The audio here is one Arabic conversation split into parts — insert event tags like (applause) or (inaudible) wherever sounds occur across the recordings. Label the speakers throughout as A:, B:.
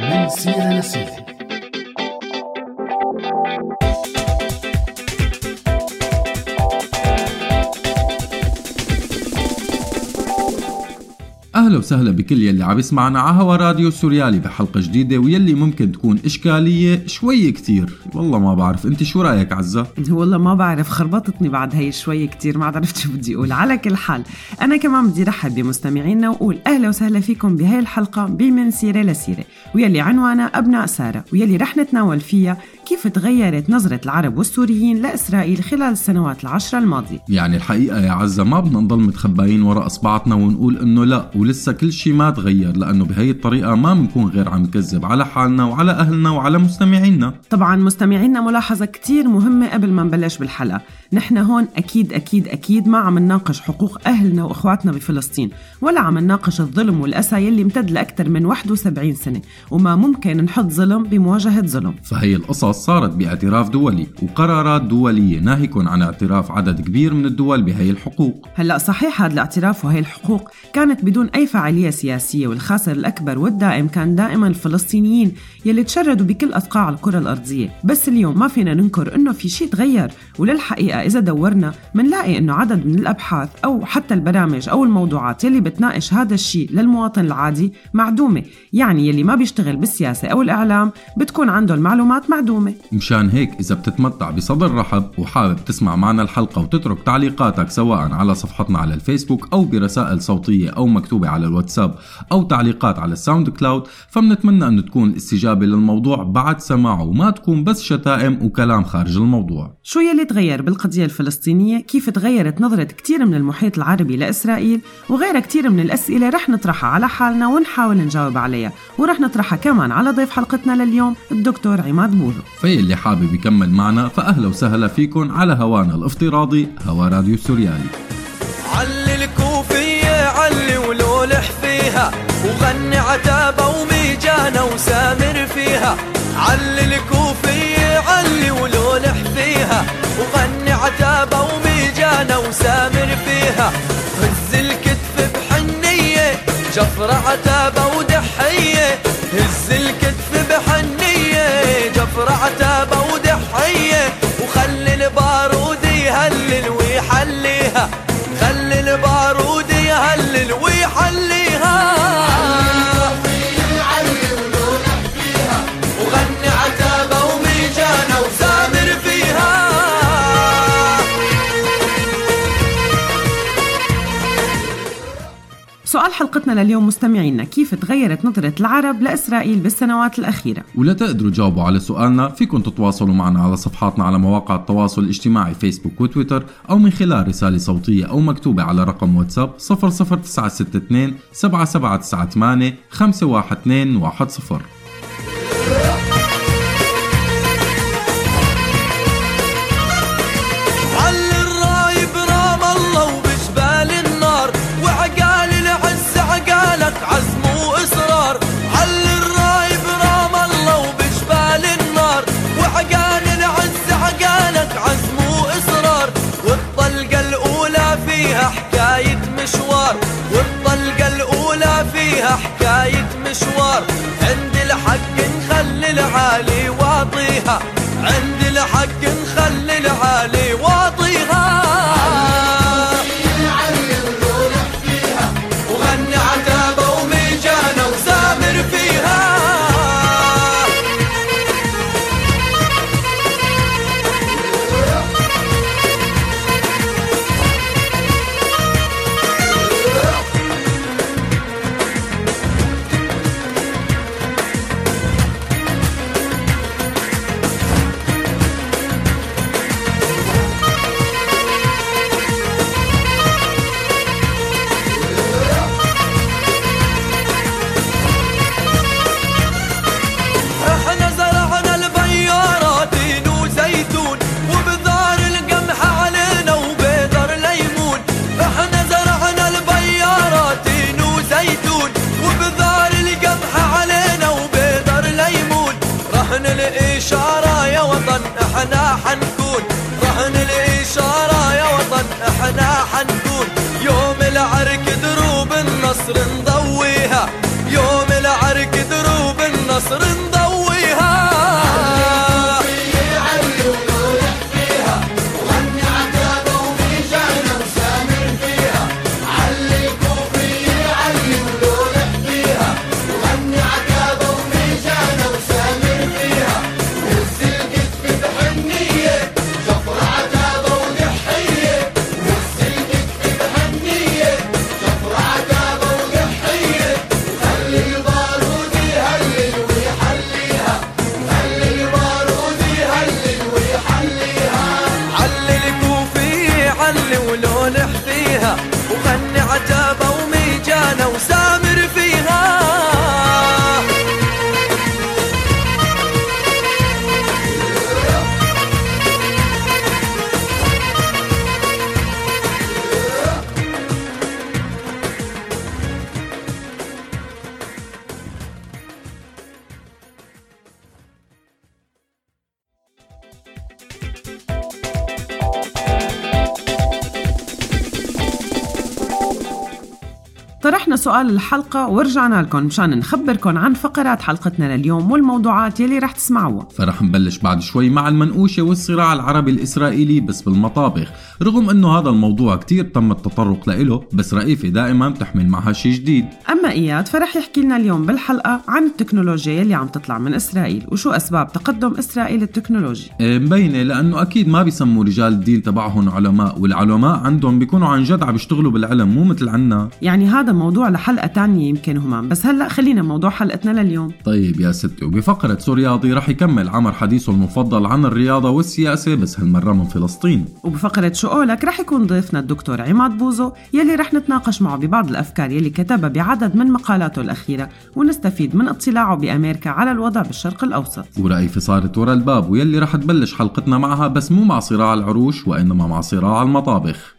A: من سيرة لسيرة
B: أهلا وسهلا بكل يلي عم يسمعنا على هوا راديو سوريالي بحلقة جديدة ويلي ممكن تكون إشكالية شوي كتير. والله ما بعرف أنت شو رأيك عزة؟
C: والله ما بعرف خربطتني بعد هي شوي كتير ما عرفت (laughs) شو بدي أقول. على كل حال أنا كمان بدي رحب بمستمعينا وأقول أهلا وسهلا فيكم بهي الحلقة بمن سيرة لسيرة. ويلي عنوانها أبناء سارة ويلي رح نتناول فيها كيف تغيرت نظرة العرب والسوريين لإسرائيل خلال السنوات العشرة الماضية؟
B: يعني الحقيقة يا عزة ما بدنا نضل متخباين وراء اصبعتنا ونقول إنه لا ولسه كل شيء ما تغير لأنه بهي الطريقة ما بنكون غير عم نكذب على حالنا وعلى أهلنا وعلى مستمعينا.
C: طبعا مستمعينا ملاحظة كتير مهمة قبل ما نبلش بالحلقة. نحن هون أكيد أكيد أكيد ما عم نناقش حقوق أهلنا وإخواتنا بفلسطين ولا عم نناقش الظلم والأسى يلي امتد لأكثر من 71 سنة وما ممكن نحط ظلم بمواجهة ظلم.
B: فهي القصص صارت باعتراف دولي وقرارات دوليه ناهيك عن اعتراف عدد كبير من الدول بهي الحقوق.
C: هلا صحيح هذا الاعتراف وهي الحقوق كانت بدون أي فعاليه سياسية والخاسر الأكبر والدائم كان دائما الفلسطينيين يلي تشردوا بكل اصقاع الكرة الأرضية. بس اليوم ما فينا ننكر إنه في شيء تغير وللحقيقة إذا دورنا منلاقي إنه عدد من الأبحاث أو حتى البرامج أو الموضوعات يلي بتناقش هذا الشيء للمواطن العادي معدومة. يعني يلي ما بيشتغل بالسياسة أو الإعلام بتكون عنده المعلومات معدومه
B: مشان هيك إذا بتتمتع بصدر رحب وحابب تسمع معنا الحلقة وتترك تعليقاتك سواء على صفحتنا على الفيسبوك أو برسائل صوتية أو مكتوبة على الواتساب أو تعليقات على ال SoundCloud فمنتمنى أن تكون الاستجابة للموضوع بعد سماعه وما تكون بس شتائم وكلام خارج الموضوع.
C: شو يلي تغير بالقضية الفلسطينية؟ كيف تغيرت نظرة كتير من المحيط العربي لإسرائيل؟ وغيرها كتير من الأسئلة رح نطرحها على حالنا ونحاول نجاوب عليها ورح نطرحها كمان على ضيف حلقتنا لليوم الدكتور عماد بوزو
B: في اللي حابب يكمل معنا فأهلا وسهلا فيكم على هوانا الافتراضي هوا راديو سوريالي
D: علي الكوفية علي ولولح فيها وغني عتابة وميجانة وسامر فيها. علي الكوفية علي ولولح فيها وغني عتابة وميجانة وسامر فيها. هز الكتف بحنية جفرة عتابة ودحية
C: mahalle حلقتنا لليوم مستمعينا كيف تغيرت نظرة العرب لإسرائيل بالسنوات الأخيرة؟
B: ولا تقدروا تجاوبوا على سؤالنا فيكم تتواصلوا معنا على صفحاتنا على مواقع التواصل الاجتماعي فيسبوك وتويتر أو من خلال رسالة صوتية أو مكتوبة على رقم واتساب 00962 7798
D: 512 حكايه مشوار عند الحق نخلي العالي واطيها. عند الحق نخلي العالي واطيها. إحنا حنكون
C: سؤال الحلقة ورجعنا لكم مشان نخبركم عن فقرات حلقتنا لليوم والموضوعات يلي رح تسمعوها.
B: فرح نبلش بعد شوي مع المنقوشة والصراع العربي الإسرائيلي بس بالمطابخ رغم أنه هذا الموضوع كتير تم التطرق لإله بس رئيفة دائما بتحمل معها شي جديد.
C: أما إياد فرح يحكي لنا اليوم بالحلقة عن التكنولوجيا يلي عم تطلع من إسرائيل وشو أسباب تقدم إسرائيل التكنولوجي؟
B: إيه، مبينة لأنه أكيد ما بيسموا رجال الدين تبعهم علماء والعلماء عندهم بيكونوا عن جد عم بيشتغلوا بالعلم مو مثل عنا.
C: يعني هذا موضوع لحلقة تانية يمكن همام بس هلأ خلينا موضوع حلقتنا لليوم.
B: طيب يا ستي وبفقرة سورياضي رح يكمل عمر حديثه المفضل عن الرياضة والسياسة بس هالمرة من فلسطين.
C: وبفقرة شو قولك رح يكون ضيفنا الدكتور عماد بوزو يلي رح نتناقش معه ببعض الأفكار يلي كتبها بعدد من مقالاته الأخيرة ونستفيد من اطلاعه بأمريكا على الوضع بالشرق الأوسط.
B: ورأيفة صارت ورا الباب ويلي رح تبلش حلقتنا معها بس مو مع صراع العروش وإنما مع صراع المطابخ.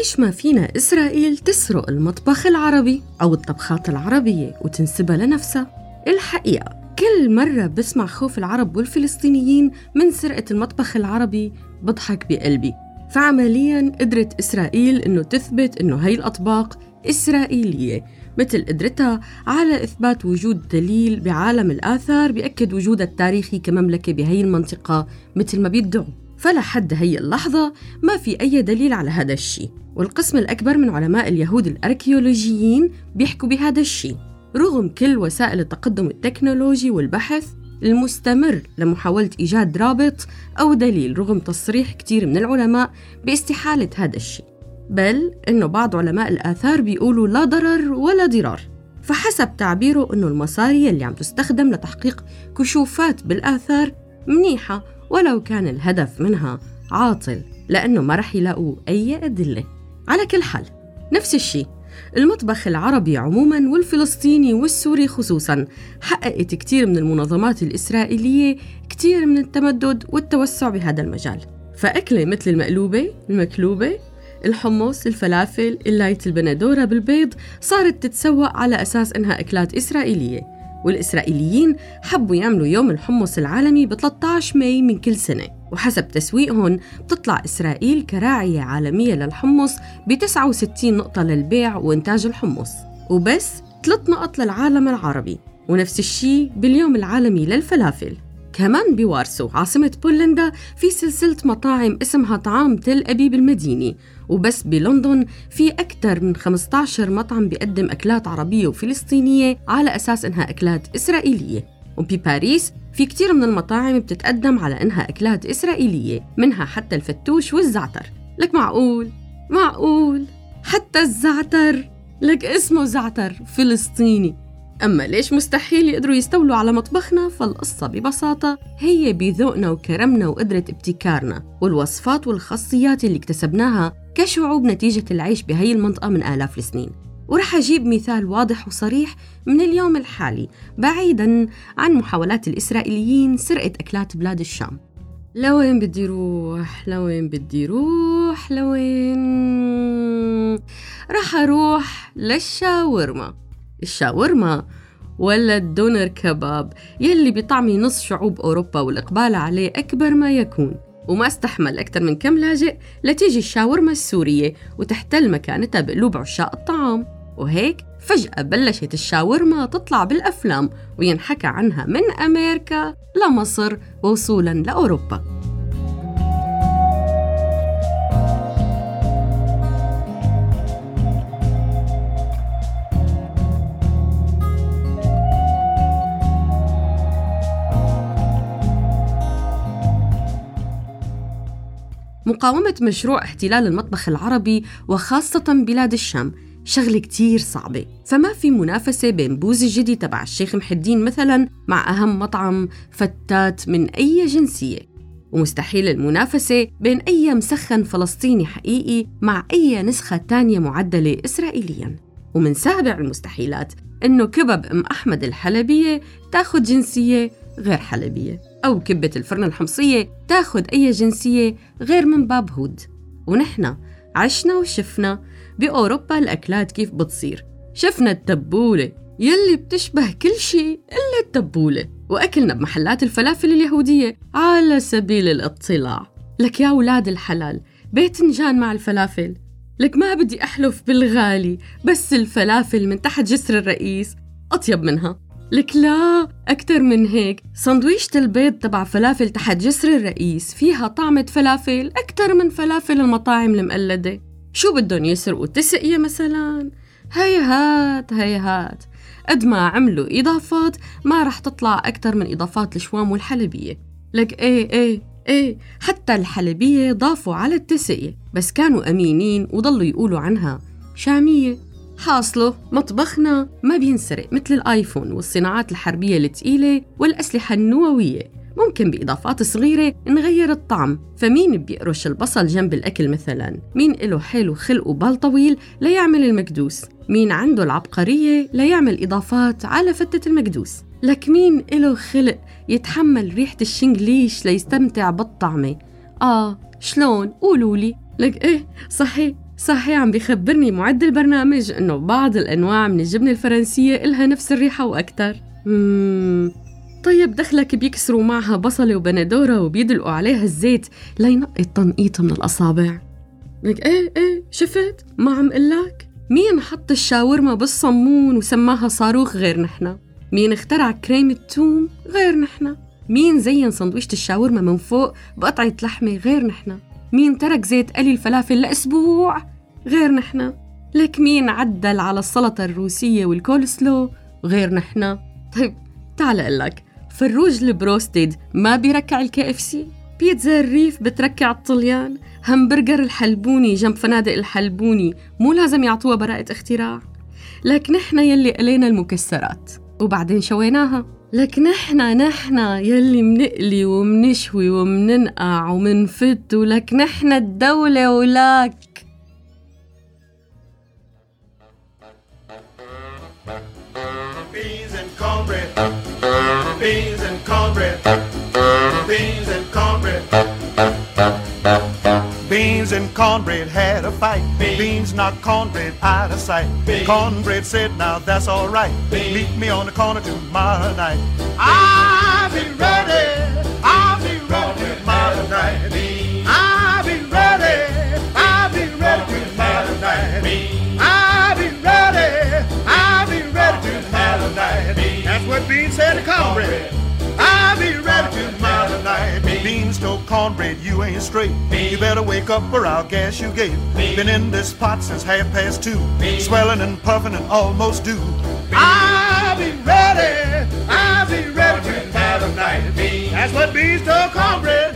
E: ليش ما فينا إسرائيل تسرق المطبخ العربي أو الطبخات العربية وتنسبها لنفسها؟ الحقيقة كل مرة بسمع خوف العرب والفلسطينيين من سرقة المطبخ العربي بضحك بقلبي. فعمليا قدرت إسرائيل إنه تثبت إنه هاي الأطباق إسرائيلية مثل قدرتها على إثبات وجود دليل بعالم الآثار بيأكد وجودها التاريخي كمملكة بهي المنطقة مثل ما بيدعوا. فلحد هي اللحظة ما في أي دليل على هذا الشيء. والقسم الأكبر من علماء اليهود الأركيولوجيين بيحكوا بهذا الشيء رغم كل وسائل التقدم التكنولوجي والبحث المستمر لمحاولة إيجاد رابط أو دليل رغم تصريح كتير من العلماء باستحالة هذا الشيء بل إنه بعض علماء الآثار بيقولوا لا ضرر ولا ضرار فحسب تعبيره إنه المصاري اللي عم تستخدم لتحقيق كشوفات بالآثار منيحة ولو كان الهدف منها عاطل لأنه ما رح يلاقوا أي أدلة. على كل حال نفس الشيء. المطبخ العربي عموما والفلسطيني والسوري خصوصا حققت كتير من المنظمات الإسرائيلية كتير من التمدد والتوسع بهذا المجال. فأكلة مثل المقلوبة المكلوبة الحمص الفلافل اللايت البندورة بالبيض صارت تتسوق على أساس إنها أكلات إسرائيلية. والإسرائيليين حبوا يعملوا يوم الحمص العالمي ب 13 ماي من كل سنة. وحسب تسويقهم بتطلع إسرائيل كراعية عالمية للحمص ب 69 نقطة للبيع وإنتاج الحمص. وبس 3 نقط للعالم العربي ونفس الشيء باليوم العالمي للفلافل. كمان بوارسو عاصمة بولندا في سلسلة مطاعم اسمها طعام تل أبيب المديني. وبس بلندن في أكثر من 15 مطعم بيقدم أكلات عربية وفلسطينية على أساس إنها أكلات إسرائيلية. وبباريس في كتير من المطاعم بتتقدم على إنها أكلات إسرائيلية منها حتى الفتوش والزعتر. لك معقول؟ معقول. حتى الزعتر. لك اسمه زعتر فلسطيني. أما ليش مستحيل يقدروا يستولوا على مطبخنا؟ فالقصة ببساطة هي بذوقنا وكرمنا وقدرة ابتكارنا والوصفات والخاصيات اللي اكتسبناها كشعوب نتيجة العيش بهي المنطقة من آلاف السنين. ورح أجيب مثال واضح وصريح من اليوم الحالي بعيداً عن محاولات الإسرائيليين سرقة أكلات بلاد الشام. لوين بدي روح؟ لوين بدي روح؟ لوين؟ رح أروح للشاورما. الشاورما ولا الدونر كباب يلي بطعمي نص شعوب أوروبا والإقبال عليه أكبر ما يكون. وما استحمل أكثر من كم لاجئ لتيجي الشاورما السورية وتحتل مكانتها بقلوب عشاق الطعام. وهيك فجأة بلشت الشاورما تطلع بالأفلام وينحكى عنها من أمريكا لمصر ووصولا لأوروبا. مقاومة مشروع احتلال المطبخ العربي وخاصة بلاد الشام شغلة كتير صعبة. فما في منافسة بين بوز الجدي تبع الشيخ محي الدين مثلا مع أهم مطعم فتات من أي جنسية. ومستحيل المنافسة بين أي مسخن فلسطيني حقيقي مع أي نسخة تانية معدلة إسرائيليا. ومن سابع المستحيلات إنه كبب أم أحمد الحلبية تاخد جنسية غير حلبية أو كبة الفرن الحمصية تاخد أي جنسية غير من باب هود. ونحن عشنا وشفنا بأوروبا الأكلات كيف بتصير. شفنا التبولة يلي بتشبه كل شيء إلا التبولة. وأكلنا بمحلات الفلافل اليهودية على سبيل الاطلاع. لك يا أولاد الحلال باذنجان مع الفلافل. لك ما بدي أحلف بالغالي بس الفلافل من تحت جسر الرئيس. أطيب منها. لك لا أكتر من هيك. سندويشة البيض تبع فلافل تحت جسر الرئيس فيها طعمة فلافل أكتر من فلافل المطاعم المقلدة. شو بدهم يسرقوا؟ تسقية مثلا؟ هيهات هيهات قد ما عملوا إضافات ما رح تطلع أكتر من إضافات الشوام والحلبية. لك إيه إيه إيه. حتى الحلبية ضافوا على التسقية بس كانوا أمينين وضلوا يقولوا عنها. شامية. حاصله مطبخنا ما بينسرق مثل الآيفون والصناعات الحربية الثقيلة والأسلحة النووية. ممكن بإضافات صغيرة نغير الطعم. فمين بيقرش البصل جنب الأكل مثلا؟ مين له حيل وخلق وبال طويل ليعمل المكدوس مين عنده العبقرية ليعمل إضافات على فتة المكدوس لك مين له خلق يتحمل ريحة الشنجليش ليستمتع بالطعمة آه شلون؟ قولولي لك إيه؟ صحيح صحيح عم بيخبرني معد البرنامج إنه بعض الأنواع من الجبنة الفرنسية إلها نفس الريحة وأكتر. مم. طيب دخلك بيكسروا معها بصلة وبندورة وبيدلقوا عليها الزيت لينقي التنقيط من الأصابع. لك إيه إيه شفت؟ ما عم قلك؟ مين حط الشاورما بالصمون وسماها صاروخ غير نحنا مين اخترع كريم التوم غير نحنا مين زين سندويشة الشاورما من فوق بقطعة لحمة غير نحنا مين ترك زيت قلي الفلافل لأسبوع غير نحنا لك مين عدل على السلطة الروسية والكولسلو غير نحنا طيب تعال أقلك. فروج البروستد ما بيركع ال KFC بيتزا الريف بتركع الطليان؟ همبرجر الحلبوني جنب فنادق الحلبوني مو لازم يعطوها براءة اختراع؟ لك نحن يلي قلينا المكسرات وبعدين شويناها. لك نحن نحن يلي منقلي ومنشوي ومننقع ومنفت ولك نحن الدولة ولك
F: Beans and cornbread. Beans and cornbread. Beans and cornbread had a fight. Beans knocked cornbread out of sight. Beans. Cornbread said, Now that's all right. Meet me on the corner tomorrow night. I'll be ready. I'll be ready tomorrow night. That's Beans said to cornbread. I'll be ready tomorrow night. Beans told cornbread, you ain't straight. You better wake up or I'll gas you gate. Been in this pot since half past two. Swelling and puffing and almost due. I'll be ready. I'll be ready tomorrow night. That's what Beans told cornbread.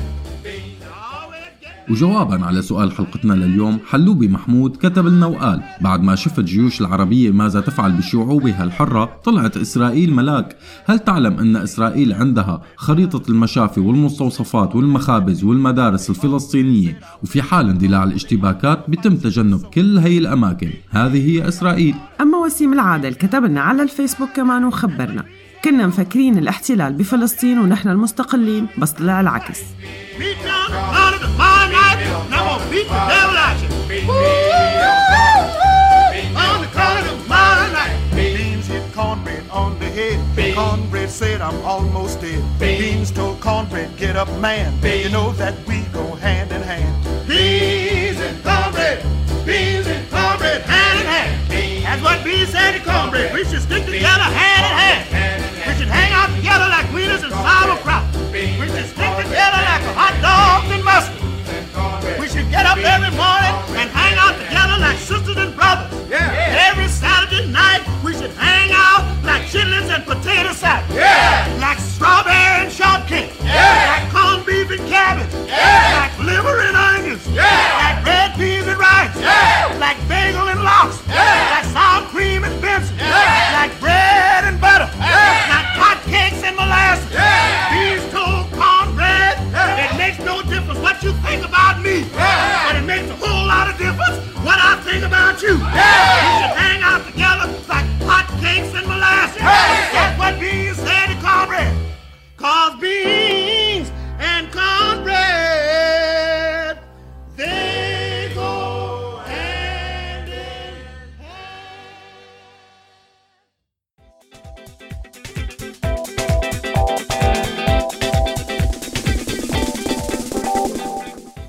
B: وجوابا على سؤال حلقتنا لليوم حلوبي محمود كتب لنا وقال بعد ما شفت جيوش العربية ماذا تفعل بشعوبها الحرة طلعت إسرائيل ملاك. هل تعلم أن إسرائيل عندها خريطة المشافي والمستوصفات والمخابز والمدارس الفلسطينية؟ وفي حال اندلاع الاشتباكات بتم تجنب كل هي الأماكن. هذه هي إسرائيل.
C: أما وسيم العادل كتب لنا على الفيسبوك كمان وخبرنا كنا مفكرين الاحتلال بفلسطين ونحن المستقلين بس طلع العكس.
F: Beat the devil out you. On the corner tomorrow night. Beans hit cornbread on the head. Cornbread said, I'm almost dead. Beans told cornbread, get up, man. You know that we go hand in hand. Beans and cornbread. Beans and cornbread, hand in hand. That's what Beans said to cornbread. We should stick together hand in hand. We should hang out together like wieners and sauerkraut. We should stick together like hot dogs and mustard. We should get up every morning and hang out together like sisters and brothers. Yeah. Every Saturday night, we should hang out like chitlins and potato salad. Yeah. Like strawberry and shortcake. Yeah. Like corned beef and cabbage. Yeah. Like liver and onions. Yeah. Like red peas and rice. Yeah. Like bagel and lox. Yeah. Like sour cream and Benson. Yeah. Like bread you think about me. Yeah. But it makes a whole lot of difference what I think about you. Yeah. We should hang out together like hot cakes and molasses. Hey. That's what beans said to cornbread. Cause beans and cornbread.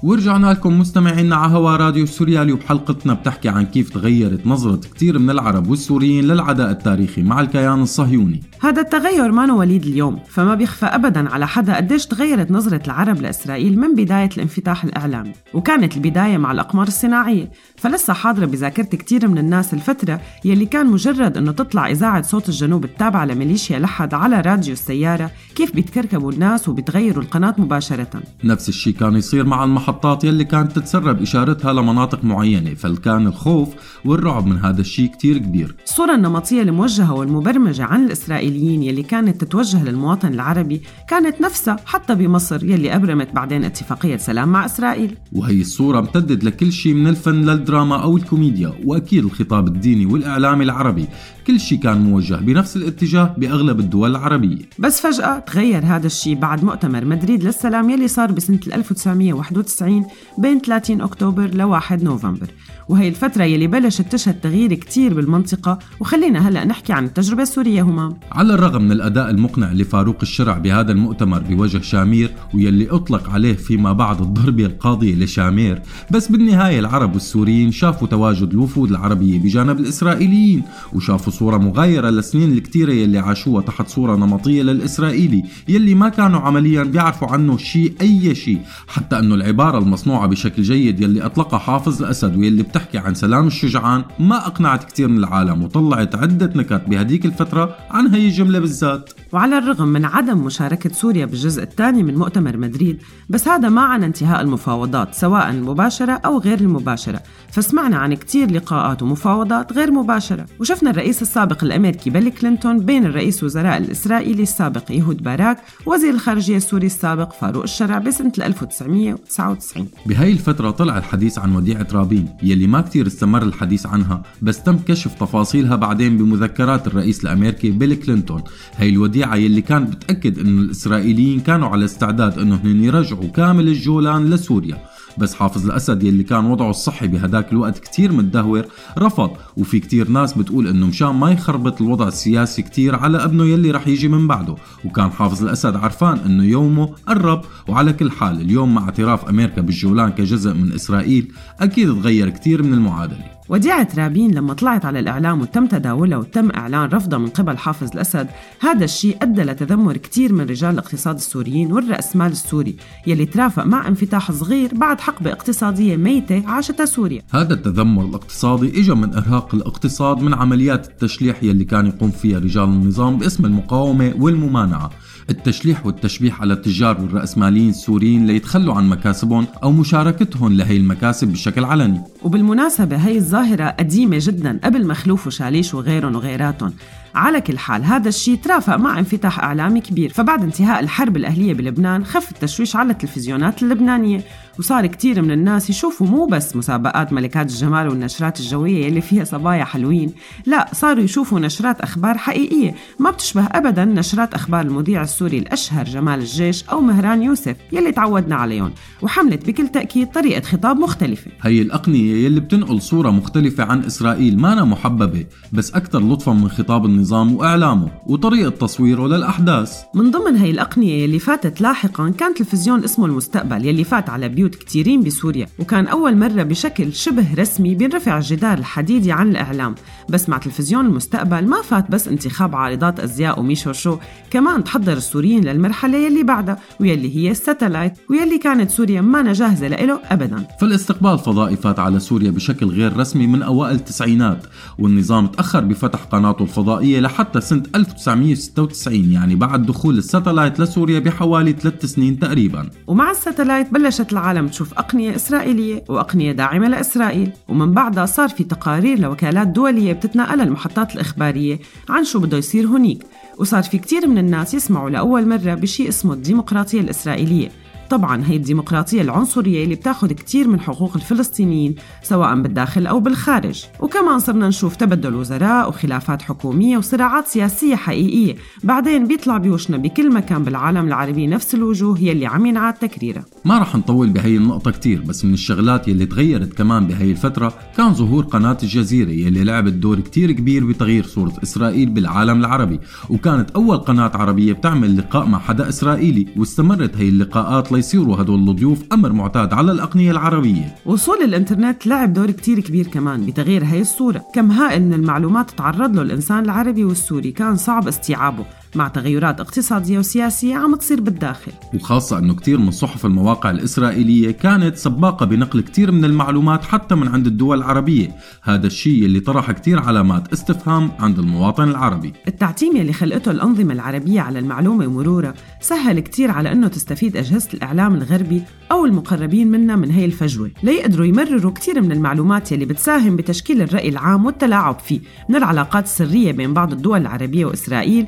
B: ورجعنا لكم مستمعينا على هوا راديو سوريالي وبحلقتنا بتحكي عن كيف تغيرت نظرة كتير من العرب والسوريين للعداء التاريخي مع الكيان الصهيوني.
C: هذا التغير ما وليد اليوم فما بيخفى أبدا على حدا قديش تغيرت نظرة العرب لإسرائيل من بداية الانفتاح الإعلامي وكانت البداية مع الأقمار الصناعية. فلسه حاضرة بذاكرة كتير من الناس الفترة يلي كان مجرد أنه تطلع إذاعة صوت الجنوب التابعة لميليشيا لحد على راديو السيارة كيف بيتكركبوا الناس وبيتغيروا القناة مباشرة.
B: نفس الشيء كان يصير مع المحطات يلي كانت تتسرب إشارتها لمناطق معينة فكان الخوف والرعب من هذا الشيء كتير كبير.
C: الصورة النمطية الموجهة والمبرمجة عن الإسرائيليين يلي كانت تتوجه للمواطن العربي كانت نفسها حتى بمصر يلي أبرمت بعدين اتفاقية سلام مع إسرائيل.
B: وهي الصورة امتدت لكل شيء من الفن للدراما أو الكوميديا وأكيد الخطاب الديني والإعلامي العربي كل شيء كان موجه بنفس الاتجاه بأغلب الدول العربية.
C: بس فجأة تغير هذا الشيء بعد مؤتمر مدريد للسلام يلي صار بسنة 1991 بين 30 أكتوبر ل 1 نوفمبر. وهي الفترة يلي بلشت تشهد تغيير كتير بالمنطقة وخلينا هلأ نحكي عن التجربة السورية همام
B: على الرغم من الأداء المقنع لفاروق الشرع بهذا المؤتمر بوجه شامير ويلي أطلق عليه فيما بعد الضربة القاضية لشامير بس بالنهاية العرب والسوريين شافوا تواجد الوفود العربية بجانب الإسرائيليين وشافوا صورة مغايرة للسنين الكتيرة يلي عاشوها تحت صورة نمطية للإسرائيلي يلي ما كانوا عمليا بيعرفوا عنه شيء أي شيء حتى أنه العبارة المصنوعة بشكل جيد يلي أطلقها حافظ الأسد ويلي بتحكي عن سلام الشجعان ما أقنعت كتير من العالم وطلعت عدة نكت بهديك الفترة عن هي الجملة بالذات.
C: وعلى الرغم من عدم مشاركة سوريا بالجزء الثاني من مؤتمر مدريد بس هذا ما عن انتهاء المفاوضات سواء المباشرة أو غير المباشرة. فسمعنا عن كتير لقاءات ومفاوضات غير مباشرة. وشفنا الرئيس السابق الأمريكي بيل كلينتون بين الرئيس وزراء الإسرائيلي السابق يهود باراك ووزير الخارجية السوري السابق فاروق الشرع بسنة 1999
B: بهاي الفترة طلع الحديث عن وديعة رابين يلي ما كتير استمر الحديث عنها بس تم كشف تفاصيلها بعدين بمذكرات الرئيس الأمريكي بيل كلينتون. هاي الوديعة يلي كانت بتأكد أن الإسرائيليين كانوا على استعداد أنهم يرجعوا كامل الجولان لسوريا. بس حافظ الأسد يلي كان وضعه الصحي بهداك الوقت كتير متدهور رفض وفي كتير ناس بتقول إنه مشان ما يخربط الوضع السياسي كتير على ابنه يلي رح يجي من بعده. وكان حافظ الأسد عرفان إنه يومه قرب وعلى كل حال اليوم مع اعتراف أمريكا بالجولان كجزء من إسرائيل أكيد تغير كتير من المعادلة.
C: وديعة رابين لما طلعت على الإعلام وتم تداولها وتم إعلان رفضها من قبل حافظ الأسد هذا الشيء أدى لتذمر كثير من رجال الاقتصاد السوريين والرأسمال السوري يلي ترافق مع انفتاح صغير بعد حقبة اقتصادية ميتة عاشتها سوريا.
B: هذا التذمر الاقتصادي اجى من إرهاق الاقتصاد من عمليات التشليح يلي كان يقوم فيها رجال النظام باسم المقاومة والممانعة. التشليح والتشبيح على التجار والرأسماليين السوريين ليتخلوا عن مكاسبهم أو مشاركتهم لهي المكاسب بشكل علني.
C: وبالمناسبة هي الظاهرة قديمة جدا قبل مخلوف وشاليش وغيرهم وغيراتهم. على كل حال هذا الشيء ترافق مع انفتاح إعلامي كبير. فبعد انتهاء الحرب الأهلية بلبنان خف التشويش على التلفزيونات اللبنانية. وصار كتير من الناس يشوفوا مو بس مسابقات ملكات الجمال والنشرات الجوية يلي فيها صبايا حلوين. لا صاروا يشوفوا نشرات أخبار حقيقية. ما بتشبه أبدا نشرات أخبار المذيع السوري الأشهر جمال الجيش أو مهران يوسف يلي تعودنا عليهم وحملت بكل تأكيد طريقة خطاب مختلفة.
B: هي الأقنية يلي بتنقل صورة مختلفة عن إسرائيل مانا محببة بس أكثر لطفا من خطاب النظام وإعلامه وطريقة تصويره للأحداث.
C: من ضمن هي الأقنية يلي فاتت لاحقا كان تلفزيون اسمه المستقبل يلي فات على بيوت كتيرين بسوريا وكان أول مرة بشكل شبه رسمي بينرفع الجدار الحديدي عن الإعلام. بس مع تلفزيون المستقبل ما فات بس انتخاب عارضات أزياء وميشو شو كمان تحضر السوريين للمرحلة يلي بعدها ويلي هي الساتلايت ويلي كانت سوريا ما جاهزة لإله أبدا.
B: فالاستقبال الفضائي فات على سوريا بشكل غير رسمي من أوائل التسعينات والنظام تأخر بفتح قناته الفضائية لحتى سنة 1996 يعني بعد دخول الساتلايت لسوريا بحوالي ثلاث سنين تقريبا.
C: ومع الساتلايت بلشت العالم تشوف أقنية إسرائيلية وأقنية داعمة لإسرائيل. ومن بعدها صار في تقارير لوكالات دولية بتتنقل المحطات الإخبارية عن شو بده يصير هنيك وصار في كتير من الناس يسمعوا لأول مرة بشيء اسمه الديمقراطية الإسرائيلية. طبعا هي الديمقراطية العنصرية اللي بتاخد كتير من حقوق الفلسطينيين سواء بالداخل أو بالخارج. وكمان صرنا نشوف تبدل وزراء وخلافات حكومية وصراعات سياسية حقيقية. بعدين بيطلع بوشنا بكل مكان بالعالم العربي نفس الوجوه يلي عم ينعاد تكريرها
B: ما رح نطول بهي النقطة كتير بس من الشغلات يلي تغيرت كمان بهي الفترة كان ظهور قناة الجزيرة يلي لعبت دور كتير كبير بتغيير صورة إسرائيل بالعالم العربي. وكانت أول قناة عربية بتعمل لقاء مع حدا إسرائيلي واستمرت هي اللقاءات ليصيروا هدول الضيوف أمر معتاد على الأقنية العربية.
C: وصول الإنترنت لعب دور كتير كبير كمان بتغيير هاي الصورة. كم هائل من المعلومات تعرض له الإنسان العربي والسوري. كان صعب استيعابه. مع تغيرات اقتصادية وسياسية عم تصير بالداخل.
B: وخاصة أنه كتير من صحف المواقع الإسرائيلية كانت سباقة بنقل كتير من المعلومات حتى من عند الدول العربية. هذا الشيء اللي طرح كتير علامات استفهام عند المواطن العربي.
C: التعتيم يلي خلقته الأنظمة العربية على المعلومة ومرورها سهل كتير على أنه تستفيد أجهزة الإعلام الغربي أو المقربين منا من هي الفجوة. ليقدروا يمرروا كتير من المعلومات يلي بتساهم بتشكيل الرأي العام والتلاعب فيه من العلاقات السرية بين بعض الدول العربية وإسرائيل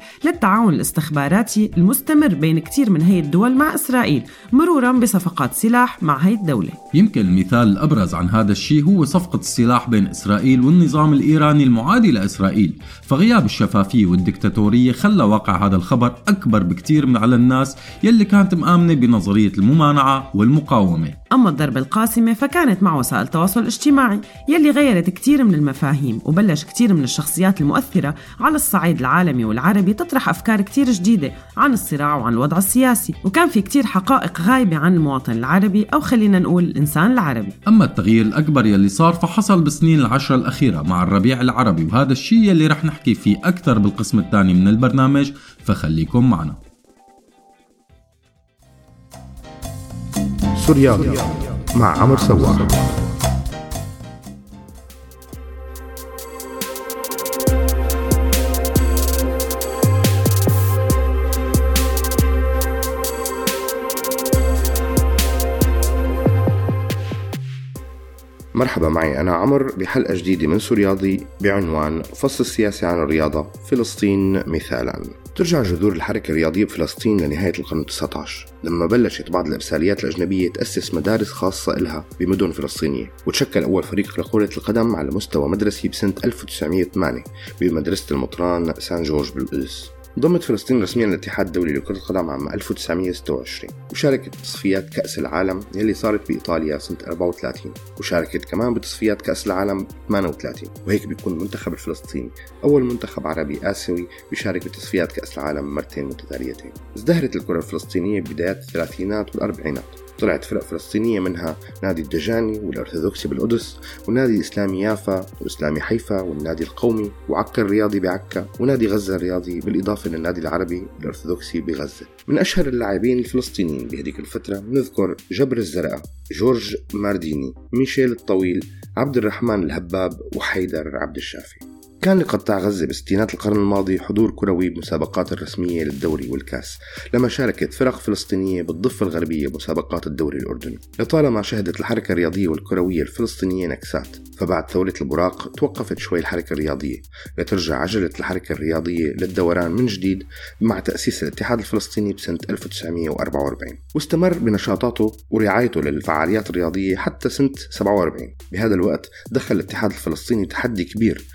C: للتعاون الاستخباراتي المستمر بين كتير من هي الدول مع إسرائيل مرورا بصفقات سلاح مع هي الدولة
B: يمكن المثال الأبرز عن هذا الشيء هو صفقة السلاح بين إسرائيل والنظام الإيراني المعادي لإسرائيل فغياب الشفافية والدكتاتورية خلى واقع هذا الخبر أكبر بكتير من على الناس يلي كانت مآمنة بنظرية الممانعة والمقاومة.
C: أما الضربة القاسمة فكانت مع وسائل التواصل الاجتماعي يلي غيرت كتير من المفاهيم وبلش كتير من الشخصيات المؤثرة على الصعيد العالمي والعربي تطرح أفكار كتير جديدة عن الصراع وعن الوضع السياسي وكان في كتير حقائق غايبة عن المواطن العربي أو خلينا نقول الإنسان العربي.
B: أما التغيير الأكبر يلي صار فحصل بالسنين العشرة الأخيرة مع الربيع العربي وهذا الشيء يلي رح نحكي فيه أكثر بالقسم الثاني من البرنامج فخليكم معنا.
A: سوريالي مع عمر سواح.
G: مرحبا معي أنا عمر بحلقة جديدة من سورياضي بعنوان فصل السياسي عن الرياضة فلسطين مثالا. ترجع جذور الحركة الرياضية بفلسطين لنهاية القرن ال19 لما بلشت بعض الإرساليات الأجنبية تأسس مدارس خاصة إلها بمدن فلسطينية وتشكل أول فريق لكرة القدم على مستوى مدرسي بسنة 1908 بمدرسة المطران سان جورج بالقدس. ضمت فلسطين رسميا الاتحاد الدولي لكرة القدم عام 1926 وشاركت بتصفيات كأس العالم يلي صارت بإيطاليا سنة 34 وشاركت كمان بتصفيات كأس العالم 38 وهيك بيكون المنتخب الفلسطيني أول منتخب عربي آسيوي بيشارك بتصفيات كأس العالم مرتين متتاليتين. ازدهرت الكرة الفلسطينية ببدايات الثلاثينات والأربعينات. طلعت فرق فلسطينية منها نادي الدجاني والأرثوذكسي بالقدس ونادي الإسلامي يافا وإسلامي حيفا والنادي القومي وعكا الرياضي بعكا ونادي غزة الرياضي بالإضافة للنادي العربي الأرثوذكسي بغزة. من أشهر اللاعبين الفلسطينيين بهذيك الفترة نذكر جبر الزرقاء جورج مارديني ميشيل الطويل عبد الرحمن الهباب وحيدر عبد الشافي. كان لقطاع غزة بستينات القرن الماضي حضور كروي بمسابقات الرسمية للدوري والكاس لما شاركت فرق فلسطينية بالضفة الغربية بمسابقات الدوري الأردني. لطالما شهدت الحركة الرياضية والكروية الفلسطينية نكسات فبعد ثورة البراق توقفت شوي الحركة الرياضية. لترجع عجلة الحركة الرياضية للدوران من جديد مع تأسيس الاتحاد الفلسطيني بسنة 1944 واستمر بنشاطاته ورعايته للفعاليات الرياضية حتى سنة 47 بهذا الوقت دخل الاتحاد الفلسطيني تحدي كبير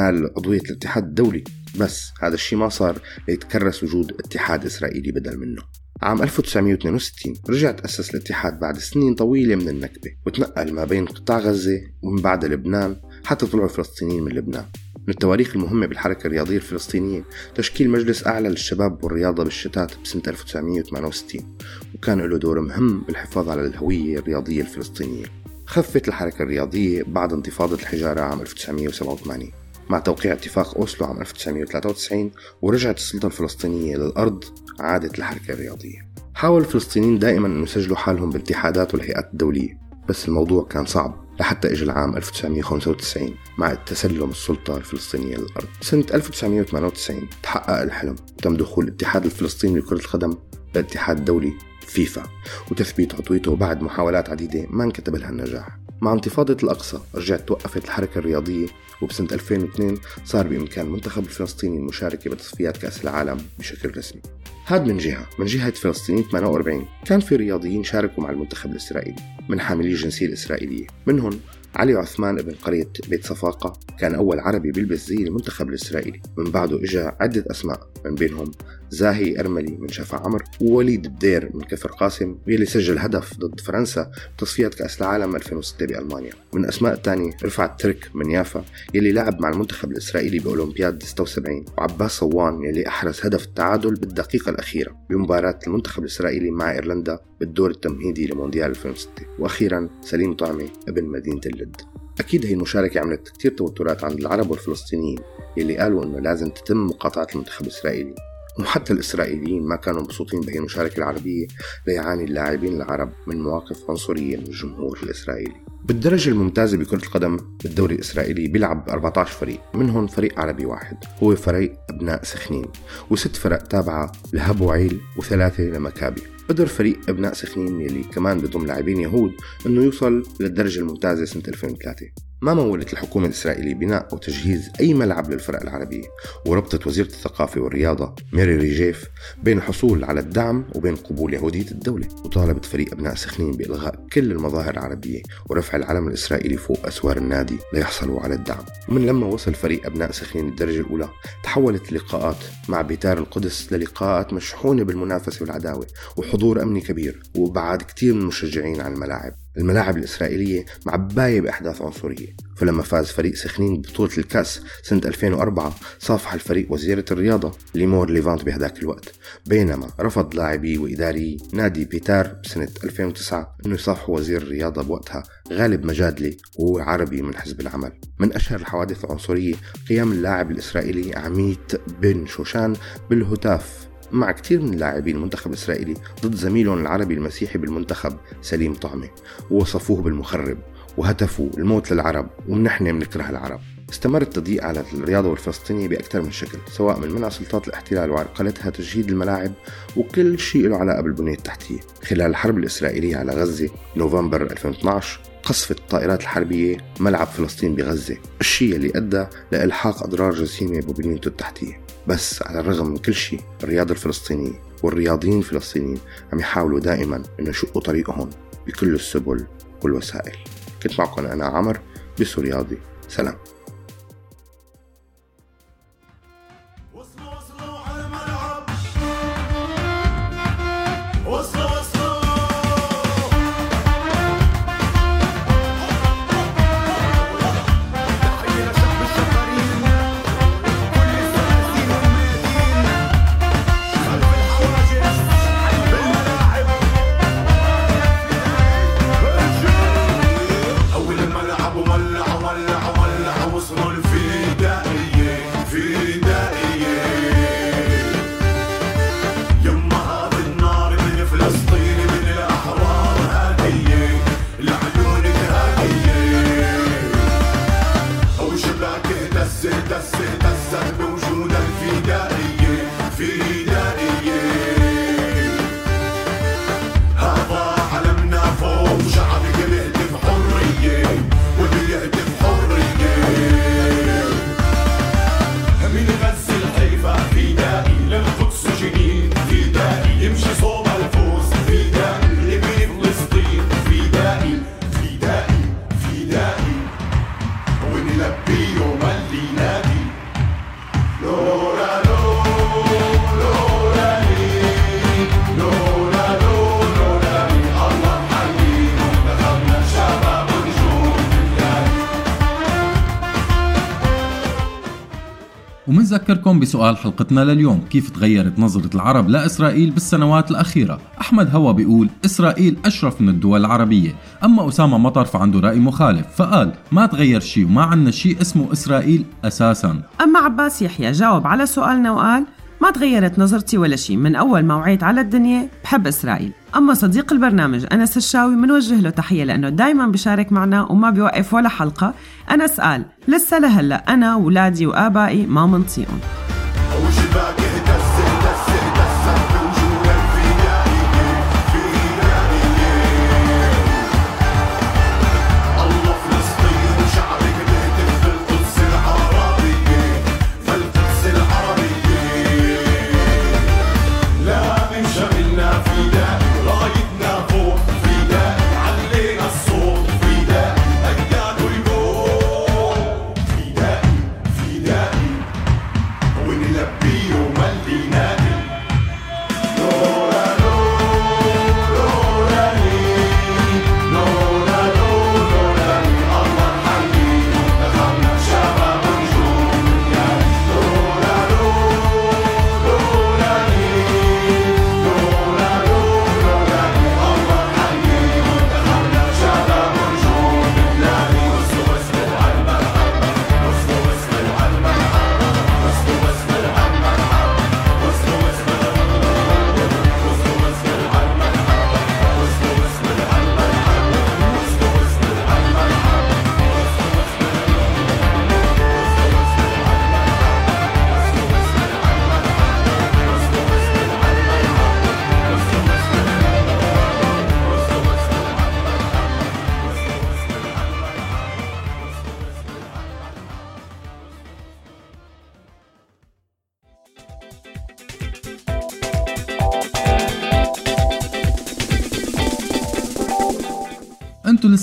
G: لينال عضوية الاتحاد الدولي. بس هذا الشيء ما صار ليتكرس وجود اتحاد إسرائيلي بدل منه. عام 1962 رجع تأسس الاتحاد بعد سنين طويلة من النكبة وتنقل ما بين قطاع غزة ومن بعد لبنان حتى طلعوا الفلسطينيين من لبنان. من التواريخ المهمة بالحركة الرياضية الفلسطينية تشكيل مجلس أعلى للشباب والرياضة بالشتات بسنة 1968 وكان له دور مهم بالحفاظ على الهوية الرياضية الفلسطينية. خفت الحركة الرياضية بعد انتفاضة الحجارة عام 1987 مع توقيع اتفاق أوسلو عام 1993 ورجعت السلطة الفلسطينية للأرض عادت الحركة الرياضية. حاول الفلسطينيين دائما أن يسجلوا حالهم بالاتحادات والهيئات الدولية بس الموضوع كان صعب لحتى اجى العام 1995 مع تسلم السلطة الفلسطينية للأرض سنة 1998 تحقق الحلم وتم دخول الاتحاد الفلسطيني لكرة القدم للاتحاد الدولي فيفا وتثبيت عضويته بعد محاولات عديدة ما انكتب لها النجاح. مع انتفاضة الأقصى رجعت توقفت الحركة الرياضية وبسنة 2002 صار بإمكان المنتخب الفلسطيني المشاركة بتصفيات كأس العالم بشكل رسمي. هاد من جهة من جهة فلسطينيين 48 كان في رياضيين شاركوا مع المنتخب الإسرائيلي من حاملي الجنسية الإسرائيلية. منهم علي عثمان ابن قرية بيت صفاقة كان أول عربي بيلبس زي المنتخب الإسرائيلي. من بعده إجا عدة أسماء من بينهم زاهي أرملي من شفا عمر ووليد الدير من كفر قاسم واللي سجل هدف ضد فرنسا بتصفيات كأس العالم 2006 بألمانيا. من أسماء الثانية رفعت ترك من يافا يلي لعب مع المنتخب الإسرائيلي بأولمبياد 76 وعباس صوان يلي أحرز هدف التعادل بالدقيقة الأخيرة بمباراة المنتخب الإسرائيلي مع إيرلندا بالدور التمهيدي لمونديال 2006 وأخيرا سليم طعمة ابن مدينة اللد. أكيد هي المشاركة عملت كتير توترات عند العرب والفلسطينيين يلي قالوا إنه لازم تتم مقاطعة المنتخب الإسرائيلي. وحتى الإسرائيليين ما كانوا مبسوطين بهي المشاركة العربية ليعاني اللاعبين العرب من مواقف عنصرية من الجمهور الإسرائيلي. بالدرجة الممتازة بكرة القدم بالدوري الإسرائيلي بيلعب 14 فريق منهم فريق عربي واحد هو فريق أبناء سخنين وست فرق تابعة لهبو عيل وثلاثة لمكابي. قدر فريق أبناء سخنين يلي كمان بضم لاعبين يهود إنه يوصل للدرجة الممتازة سنة 2003 ما مولت الحكومة الإسرائيلية بناء أو تجهيز أي ملعب للفرق العربية؟ وربطت وزيرة الثقافة والرياضة ميري ريجيف بين الحصول على الدعم وبين قبول يهودية الدولة وطالبت فريق أبناء سخنين بإلغاء كل المظاهر العربية ورفع العلم الإسرائيلي فوق أسوار النادي ليحصلوا على الدعم. ومن لما وصل فريق أبناء سخنين الدرجة الأولى تحولت اللقاءات مع بيتار القدس للقاءات مشحونة بالمنافسة والعداوة وحضور أمني كبير وإبعاد كتير من المشجعين عن الملاعب. الملاعب الإسرائيلية معباية بأحداث عنصرية. فلما فاز فريق سخنين ببطولة الكأس سنة 2004 صافح الفريق وزيرة الرياضة ليمور ليفانت بهداك الوقت. بينما رفض لاعبي وإداري نادي بيتار بسنة 2009 أنه يصافحوا وزير الرياضة بوقتها غالب مجادلي وهو عربي من حزب العمل. من أشهر الحوادث العنصرية قيام اللاعب الإسرائيلي عميت بن شوشان بالهتاف مع كثير من لاعبي المنتخب الإسرائيلي ضد زميلهم العربي المسيحي بالمنتخب سليم طعمة ووصفوه بالمخرب وهتفوا الموت للعرب ونحن بنكره العرب استمر التضييق على الرياضة والفلسطينية بأكثر من شكل سواء من منع سلطات الاحتلال وعرقلتها تجهيد الملاعب وكل شيء له علاقة بالبنية التحتية. خلال الحرب الإسرائيلية على غزة نوفمبر 2012 قصفت الطائرات الحربية ملعب فلسطين بغزة الشيء اللي أدى لإلحاق أضرار جسيمة ببنيته التحتية. بس على الرغم من كل شيء الرياضة الفلسطينية والرياضيين الفلسطينيين عم يحاولوا دائما إنه يشقوا طريقهم بكل السبل والوسائل. كنت معكم أنا عمر بسو رياضي. سلام.
B: ومنذكركم بسؤال حلقتنا لليوم. كيف تغيرت نظرة العرب لإسرائيل بالسنوات الأخيرة؟ أحمد هوا بيقول إسرائيل أشرف من الدول العربية. أما أسامة مطر فعنده رأي مخالف فقال ما تغير شيء وما عنا شيء اسمه إسرائيل أساساً.
C: أما عباس يحيى جاوب على سؤالنا وقال ما تغيرت نظرتي ولا شيء من أول ما وعيت على الدنيا بحب إسرائيل. أما صديق البرنامج أنس الشاوي منوجه له تحية لأنه دايما بيشارك معنا وما بيوقف ولا حلقة. أنس قال لسه لهلأ أنا وولادي وآبائي ما منطيقهم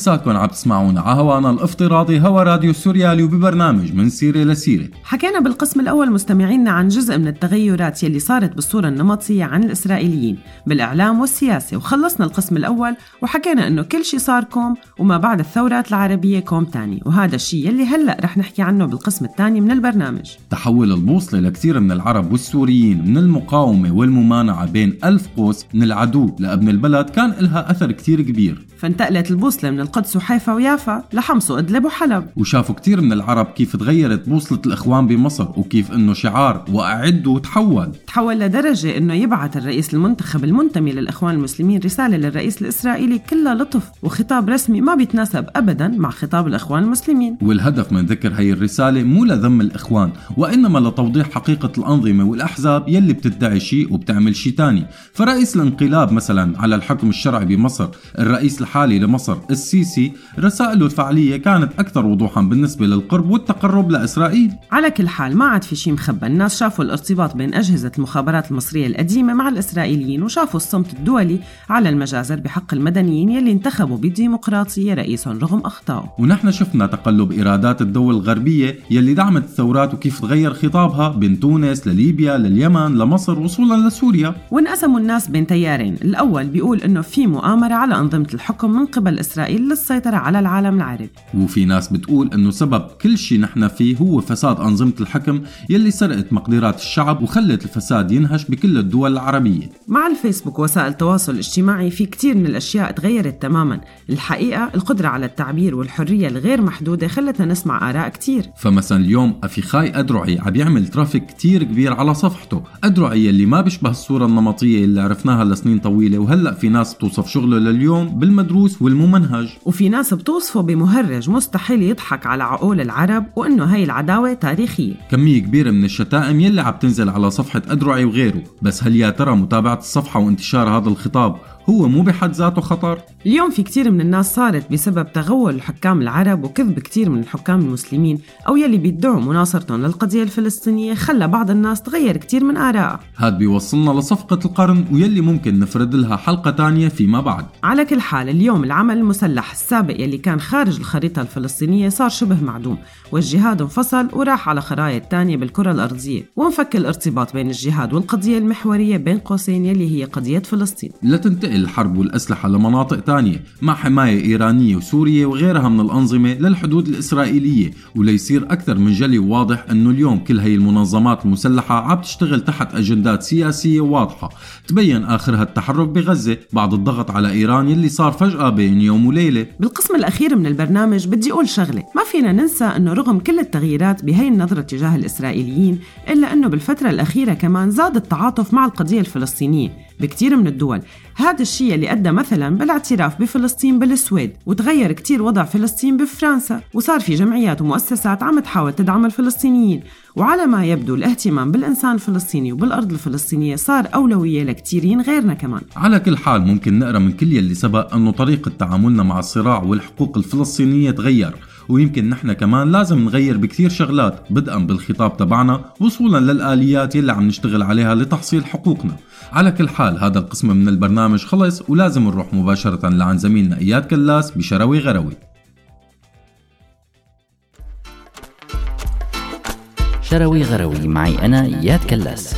B: لساتكم عم تسمعونا على هوانا الافتراضي هوا راديو سوريالي وببرنامج من سيرة لسيرة.
C: حكينا بالقسم الأول مستمعينا عن جزء من التغيرات يلي صارت بالصورة النمطية عن الإسرائيليين بالإعلام والسياسة وخلصنا القسم الأول وحكينا إنه كل شيء صار كوم وما بعد الثورات العربية كوم تاني وهذا الشيء يلي هلأ رح نحكي عنه بالقسم الثاني من البرنامج.
B: تحول البوصلة لكثير من العرب والسوريين من المقاومة والممانعة بين ألف قوس من العدو لأبن البلد كان لها أثر كتير كبير.
C: فانتقلت البوصلة من القدس وحيفا ويافا لحمص وإدلب وحلب
B: وشافوا كتير من العرب كيف تغيرت بوصلة الإخوان بمصر وكيف إنه شعار وأعدوا تحول
C: تحول لدرجة إنه يبعث الرئيس المنتخب المنتمي للإخوان المسلمين رسالة للرئيس الإسرائيلي كلها لطف وخطاب رسمي ما بيتناسب أبدا مع خطاب الإخوان المسلمين.
B: والهدف من ذكر هي الرسالة مو لذم الإخوان وإنما لتوضيح حقيقة الأنظمة والأحزاب يلي بتدعي شيء وبتعمل شيء تاني. فرئيس الانقلاب مثلا على الحكم الشرعي بمصر الرئيس الحالي لمصر السيسي رسائله الفعلية كانت أكثر وضوحا بالنسبة للقرب والتقرب لإسرائيل.
C: على كل حال ما عاد في شيء مخبى الناس شافوا الارتباط بين أجهزة المخابرات المصرية القديمة مع الإسرائيليين وشافوا الصمت الدولي على المجازر بحق المدنيين يلي انتخبوا بديمقراطية رئيسهم رغم أخطائه.
B: ونحن شفنا تقلب إيرادات الدول الغربية يلي دعمت الثورات وكيف تغير خطابها بين تونس لليبيا لليمن لمصر وصولا لسوريا.
C: وانقسموا الناس بين تيارين. الأول بيقول إنه في مؤامرة على أنظمة الحكم من قبل إسرائيل للسيطرة على العالم العربي.
B: وفي ناس بتقول إنه سبب كل شيء نحن فيه هو فساد أنظمة الحكم يلي سرقت مقدرات الشعب وخلت الفساد ينهش بكل الدول العربية.
C: مع الفيسبوك وسائل التواصل الاجتماعي في كتير من الأشياء تغيرت تماما. الحقيقة القدرة على التعبير والحرية الغير محدودة خلتنا نسمع آراء كتير.
B: فمثلا اليوم افيخاي أدرعي عم يعمل ترافيك كتير كبير على صفحته. أدرعي يلي ما بيشبه الصورة النمطية اللي عرفناها لسنين طويلة وهلأ في ناس بتوصف شغله لليوم بالمدروس والممنهج.
C: وفي ناس بتوصفه بمهرج مستحيل يضحك على عقول العرب وإنه هي العداوة تاريخية.
B: كمية كبيرة من الشتائم يلي عم تنزل على صفحة أدرعي وغيره. بس هل يا ترى متابعة الصفحة وانتشار هذا الخطاب هو مو بحد ذاته خطر؟
C: اليوم في كتير من الناس صارت بسبب تغول الحكام العرب وكذب كتير من الحكام المسلمين أو يلي بيدعوا مناصرتهم للقضية الفلسطينية خلى بعض الناس تغير كتير من آرائها
B: هاد بيوصلنا لصفقة القرن ويلي ممكن نفرد لها حلقة تانية فيما بعد.
C: على كل حال اليوم العمل المسلح السابق يلي كان خارج الخريطة الفلسطينية صار شبه معدوم والجهاد انفصل وراح على خرائط تانية بالكرة الأرضية وانفك الارتباط بين الجهاد والقضية المحورية بين قوسين يلي هي قضية فلسطين.
B: لتنتقل الحرب والأسلحة لمناطق تانية مع حماية إيرانية وسورية وغيرها من الأنظمة للحدود الإسرائيلية. وليصير أكثر من جلي وواضح أنه اليوم كل هي المنظمات المسلحة عم تشتغل تحت أجندات سياسية واضحة. تبين آخرها التحرك بغزة بعد الضغط على إيران يلي صار فجأة بين يوم وليلة.
C: بالقسم الأخير من البرنامج بدي أقول شغلة ما فينا ننسى أنه رغم كل التغييرات بهي النظرة تجاه الإسرائيليين إلا أنه بالفترة الأخيرة كمان زاد التعاطف مع القضية الفلسطينية. بكتير من الدول. هذا الشيء اللي أدى مثلا بالاعتراف بفلسطين بالسويد وتغير كتير وضع فلسطين بفرنسا وصار في جمعيات ومؤسسات عم تحاول تدعم الفلسطينيين. وعلى ما يبدو الاهتمام بالإنسان الفلسطيني وبالأرض الفلسطينية صار أولوية لكتيرين غيرنا كمان.
B: على كل حال ممكن نقرأ من كل يلي سبق أنه طريقة تعاملنا مع الصراع والحقوق الفلسطينية تغير. ويمكن نحن كمان لازم نغير بكثير شغلات بدءا بالخطاب تبعنا وصولا للآليات يلي عم نشتغل عليها لتحصيل حقوقنا. على كل حال هذا القسم من البرنامج خلص ولازم نروح مباشرة لعن زميلنا إياد كلاس بشروي غروي.
H: شروي غروي معي أنا إياد كلاس.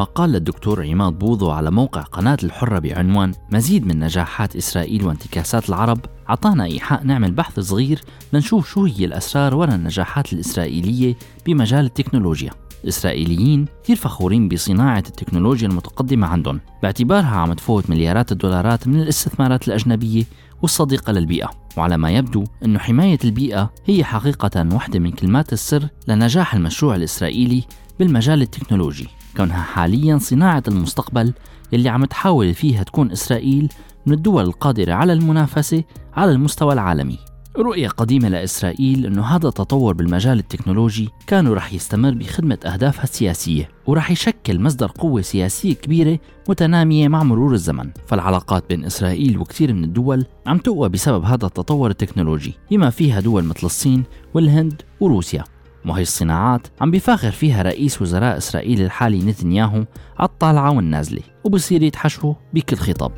H: مقال للدكتور عماد بوضو على موقع قناة الحرة بعنوان مزيد من نجاحات إسرائيل وانتكاسات العرب عطانا إيحاء نعمل بحث صغير لنشوف شو هي الأسرار وراء النجاحات الإسرائيلية بمجال التكنولوجيا. الإسرائيليين كثير فخورين بصناعة التكنولوجيا المتقدمة عندهم باعتبارها عم تفوت مليارات الدولارات من الاستثمارات الأجنبية والصديقة للبيئة. وعلى ما يبدو أن حماية البيئة هي حقيقة واحدة من كلمات السر لنجاح المشروع الإسرائيلي بالمجال التكنولوجي. كونها حاليا صناعة المستقبل يلي عم تحاول فيها تكون إسرائيل من الدول القادرة على المنافسة على المستوى العالمي. رؤية قديمة لإسرائيل أنه هذا التطور بالمجال التكنولوجي كانوا رح يستمر بخدمة أهدافها السياسية ورح يشكل مصدر قوة سياسية كبيرة متنامية مع مرور الزمن. فالعلاقات بين إسرائيل وكثير من الدول عم تقوى بسبب هذا التطور التكنولوجي بما فيها دول مثل الصين والهند وروسيا. وهي الصناعات عم بيفاخر فيها رئيس وزراء إسرائيل الحالي نتنياهو الطالعة والنازلة وبصير يتحشوا بكل خطاب.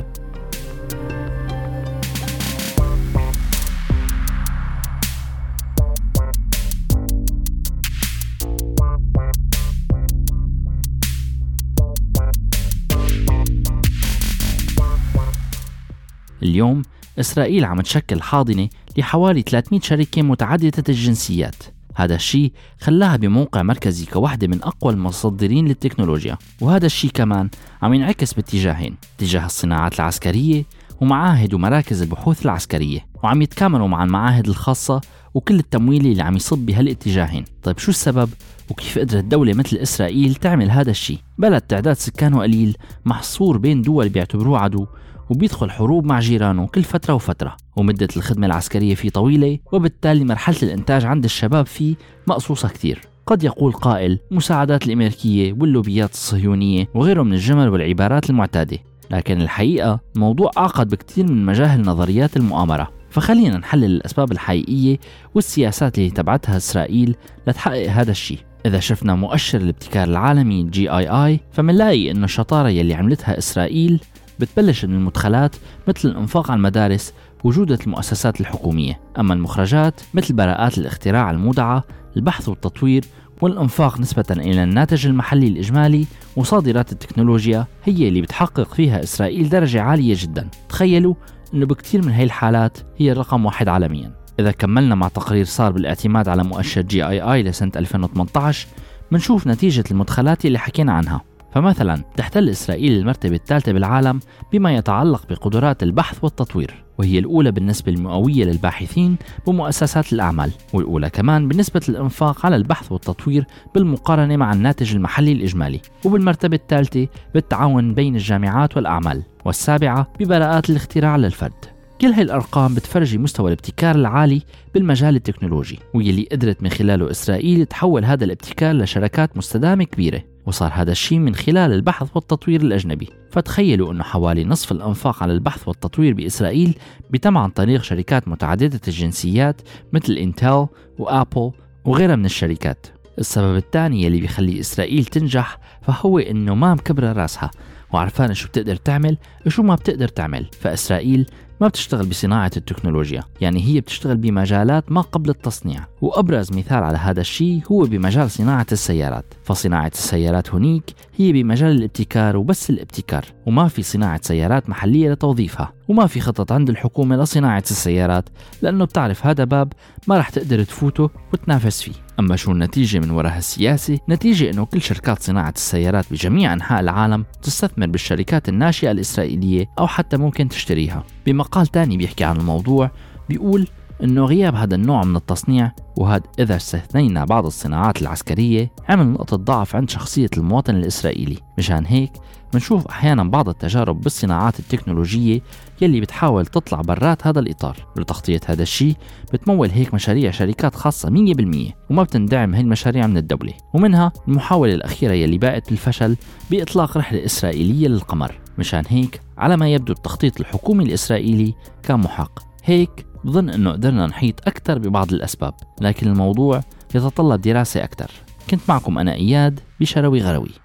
H: اليوم إسرائيل عم تشكل حاضنة لحوالي 300 شركة متعددة الجنسيات. هذا الشيء خلاها بموقع مركزي كوحدة من أقوى المصدرين للتكنولوجيا وهذا الشيء كمان عم ينعكس باتجاهين اتجاه الصناعات العسكرية ومعاهد ومراكز البحوث العسكرية وعم يتكاملوا مع المعاهد الخاصة وكل التمويل اللي عم يصب بهالاتجاهين. طيب شو السبب؟ وكيف قدرت دولة مثل إسرائيل تعمل هذا الشيء؟ بلد تعداد سكانه قليل محصور بين دول بيعتبروه عدو وبيدخل حروب مع جيرانه كل فترة وفترة ومدة الخدمة العسكرية فيه طويلة وبالتالي مرحلة الإنتاج عند الشباب فيه مقصوصة كثير قد يقول قائل مساعدات الأمريكية واللوبيات الصهيونية وغيره من الجمل والعبارات المعتادة لكن الحقيقة الموضوع أعقد بكثير من مجاهل نظريات المؤامرة. فخلينا نحلل الأسباب الحقيقية والسياسات اللي تبعتها إسرائيل لتحقق هذا الشيء. إذا شفنا مؤشر الابتكار العالمي جي آي آي فمنلاقي إنه الشطارة يلي عملتها إسرائيل بتبلش من المدخلات مثل الإنفاق على المدارس وجودة المؤسسات الحكومية. أما المخرجات مثل براءات الاختراع المودعة البحث والتطوير والإنفاق نسبة إلى الناتج المحلي الإجمالي وصادرات التكنولوجيا هي اللي بتحقق فيها إسرائيل درجة عالية جدا. تخيلوا أنه بكثير من هاي الحالات هي الرقم واحد عالميا. إذا كملنا مع تقرير صار بالاعتماد على مؤشر جي آي آي لسنة 2018 بنشوف نتيجة المدخلات اللي حكينا عنها. فمثلا تحتل إسرائيل المرتبة الثالثة بالعالم بما يتعلق بقدرات البحث والتطوير وهي الأولى بالنسبة المئوية للباحثين بمؤسسات الأعمال والأولى كمان بالنسبة للإنفاق على البحث والتطوير بالمقارنة مع الناتج المحلي الإجمالي وبالمرتبة الثالثة بالتعاون بين الجامعات والأعمال والسابعة ببراءات الاختراع للفرد. كل هاي الأرقام بتفرجي مستوى الابتكار العالي بالمجال التكنولوجي واللي قدرت من خلاله إسرائيل تحول هذا الابتكار لشركات مستدامة كبيرة وصار هذا الشيء من خلال البحث والتطوير الأجنبي. فتخيلوا أنه حوالي نصف الأنفاق على البحث والتطوير بإسرائيل بيتم عن طريق شركات متعددة الجنسيات مثل إنتل وآبل وغيرها من الشركات. السبب الثاني يلي بيخلي إسرائيل تنجح فهو إنه ما مكبرة راسها وعرفانة شو بتقدر تعمل وشو ما بتقدر تعمل. فإسرائيل ما بتشتغل بصناعة التكنولوجيا يعني هي بتشتغل بمجالات ما قبل التصنيع. وأبرز مثال على هذا الشيء هو بمجال صناعة السيارات. فصناعة السيارات هنيك هي بمجال الابتكار وبس الابتكار وما في صناعة سيارات محلية لتوظيفها. وما في خطط عند الحكومة لصناعة السيارات لأنه بتعرف هذا باب ما رح تقدر تفوته وتنافس فيه أما شو النتيجة من وراء هالسياسة؟ نتيجة أنه كل شركات صناعة السيارات بجميع أنحاء العالم تستثمر بالشركات الناشئة الإسرائيلية أو حتى ممكن تشتريها بمقال تاني بيحكي عن الموضوع بيقول إنه غياب هذا النوع من التصنيع وهذا إذا استثنينا بعض الصناعات العسكرية عمل نقطة ضعف عند شخصية المواطن الإسرائيلي. مشان هيك بنشوف أحيانا بعض التجارب بالصناعات التكنولوجية يلي بتحاول تطلع برات هذا الإطار. لتغطية هذا الشيء بتمول هيك مشاريع شركات خاصة 100% وما بتندعم هي المشاريع من الدولة. ومنها المحاولة الأخيرة يلي باءت بالفشل بإطلاق رحلة إسرائيلية للقمر. مشان هيك على ما يبدو التخطيط الحكومي الإسرائيلي كان محق. هيك بظن إنه قدرنا نحيط أكثر ببعض الأسباب لكن الموضوع يتطلب دراسة أكثر كنت معكم أنا إياد بشروي غروي.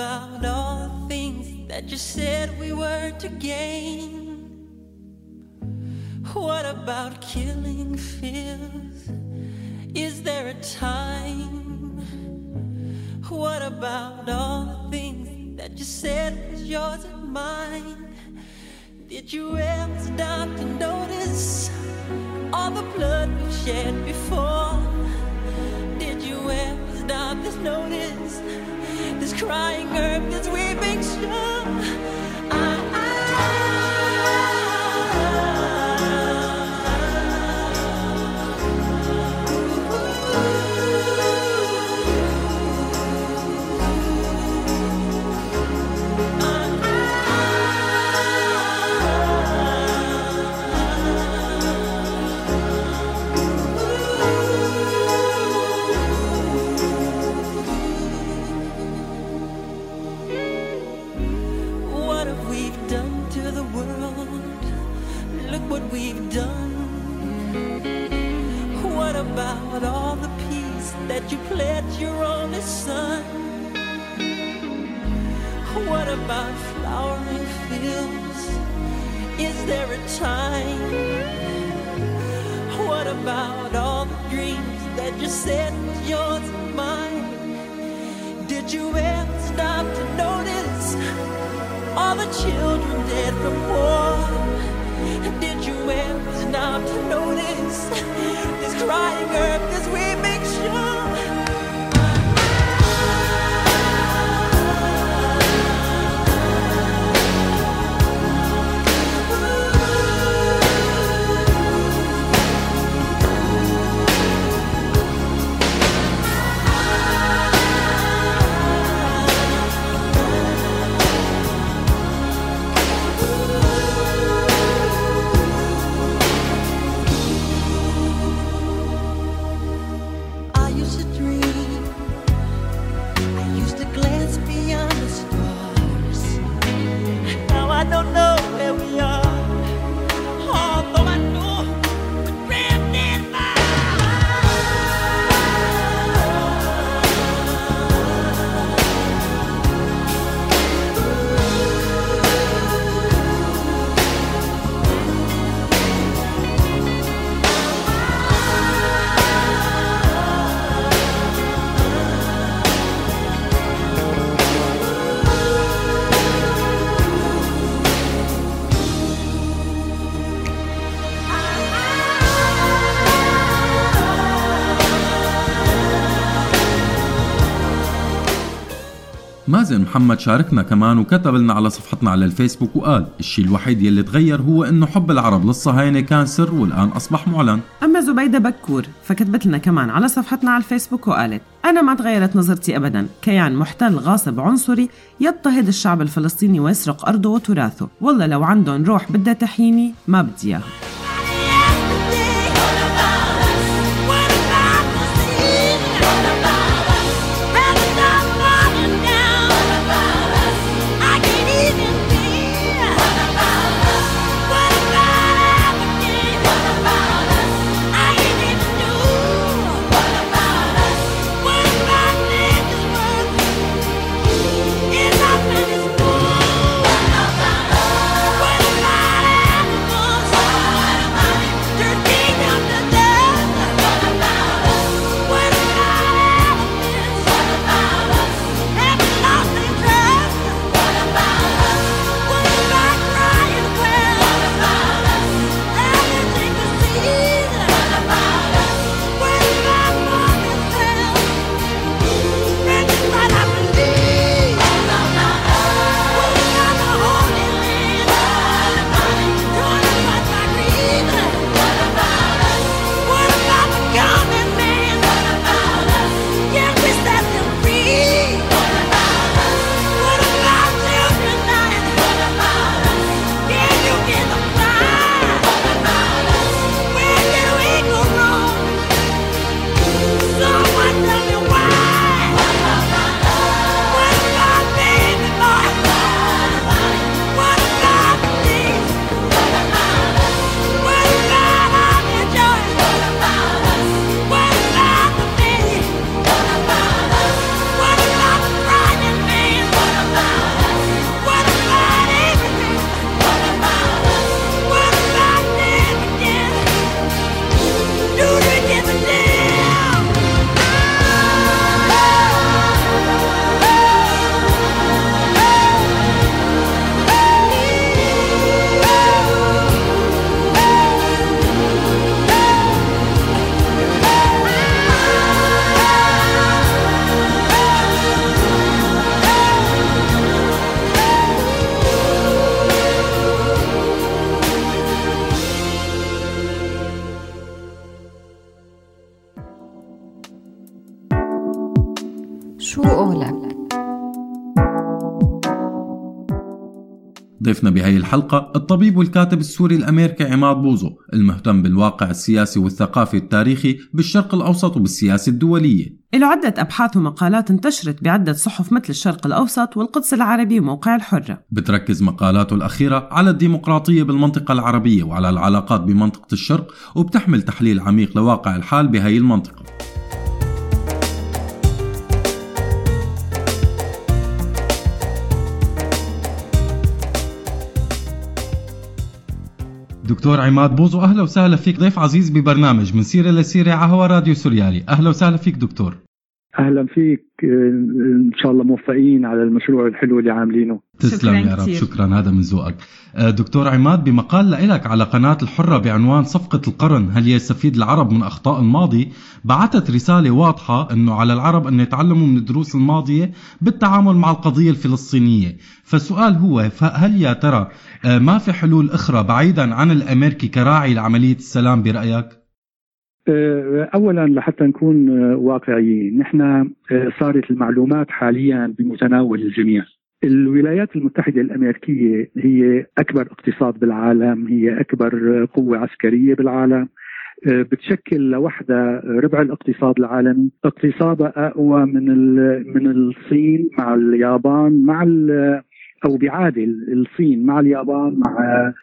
D: About all the things that you said we were to gain? What about killing fears? Is there a time? What about all the things that you said was yours and mine? Did you ever stop to notice all the blood we shed before? Did you ever stop to notice
I: crying, earth is weeping. Sure, I, I
B: مازن محمد شاركنا كمان وكتب لنا على صفحتنا على الفيسبوك وقال الشيء الوحيد يلي تغير هو إنه حب العرب للصهاينة كان سر والآن أصبح معلن.
C: أما زبيدة بكور فكتبت لنا كمان على صفحتنا على الفيسبوك وقالت أنا ما تغيرت نظرتي أبدا. كيان محتل غاصب عنصري يضطهد الشعب الفلسطيني ويسرق أرضه وتراثه. والله لو عندهم روح بدها تحييني ما بدي إياها
I: شو قولك؟
B: ضيفنا بهي الحلقة الطبيب والكاتب السوري الأمريكي عماد بوزو المهتم بالواقع السياسي والثقافي التاريخي بالشرق الأوسط وبالسياسة الدولية.
C: له عدة أبحاث ومقالات انتشرت بعدة صحف مثل الشرق الأوسط والقدس العربي وموقع الحرة
B: بتركز مقالاته الأخيرة على الديمقراطية بالمنطقة العربية وعلى العلاقات بمنطقة الشرق وبتحمل تحليل عميق لواقع الحال بهي المنطقة. دكتور عماد بوزو أهلا وسهلا فيك ضيف عزيز ببرنامج من سيرة لسيره على هوا راديو سوريالي. أهلا وسهلا فيك دكتور.
J: أهلا فيك. إن شاء الله موفقين على المشروع الحلو اللي عاملينه.
B: تسلم يا رب. شكرا هذا من ذوقك. آه، دكتور عماد بمقال لك على قناة الحرة بعنوان صفقة القرن هل يستفيد العرب من أخطاء الماضي؟ بعثت رسالة واضحة أنه على العرب أن يتعلموا من الدروس الماضية بالتعامل مع القضية الفلسطينية. فالسؤال هو هل يا ترى ما في حلول أخرى بعيدا عن الأمريكي كراعي لعملية السلام برأيك؟
J: آه، اولا لحتى نكون واقعيين نحن صارت المعلومات حاليا بمتناول الجميع. الولايات المتحدة الأمريكية هي أكبر اقتصاد بالعالم هي أكبر قوة عسكرية بالعالم. آه، بتشكل لوحدها ربع الاقتصاد العالمي. اقتصادها أقوى من من الصين مع اليابان مع أو بيعادل الصين مع اليابان مع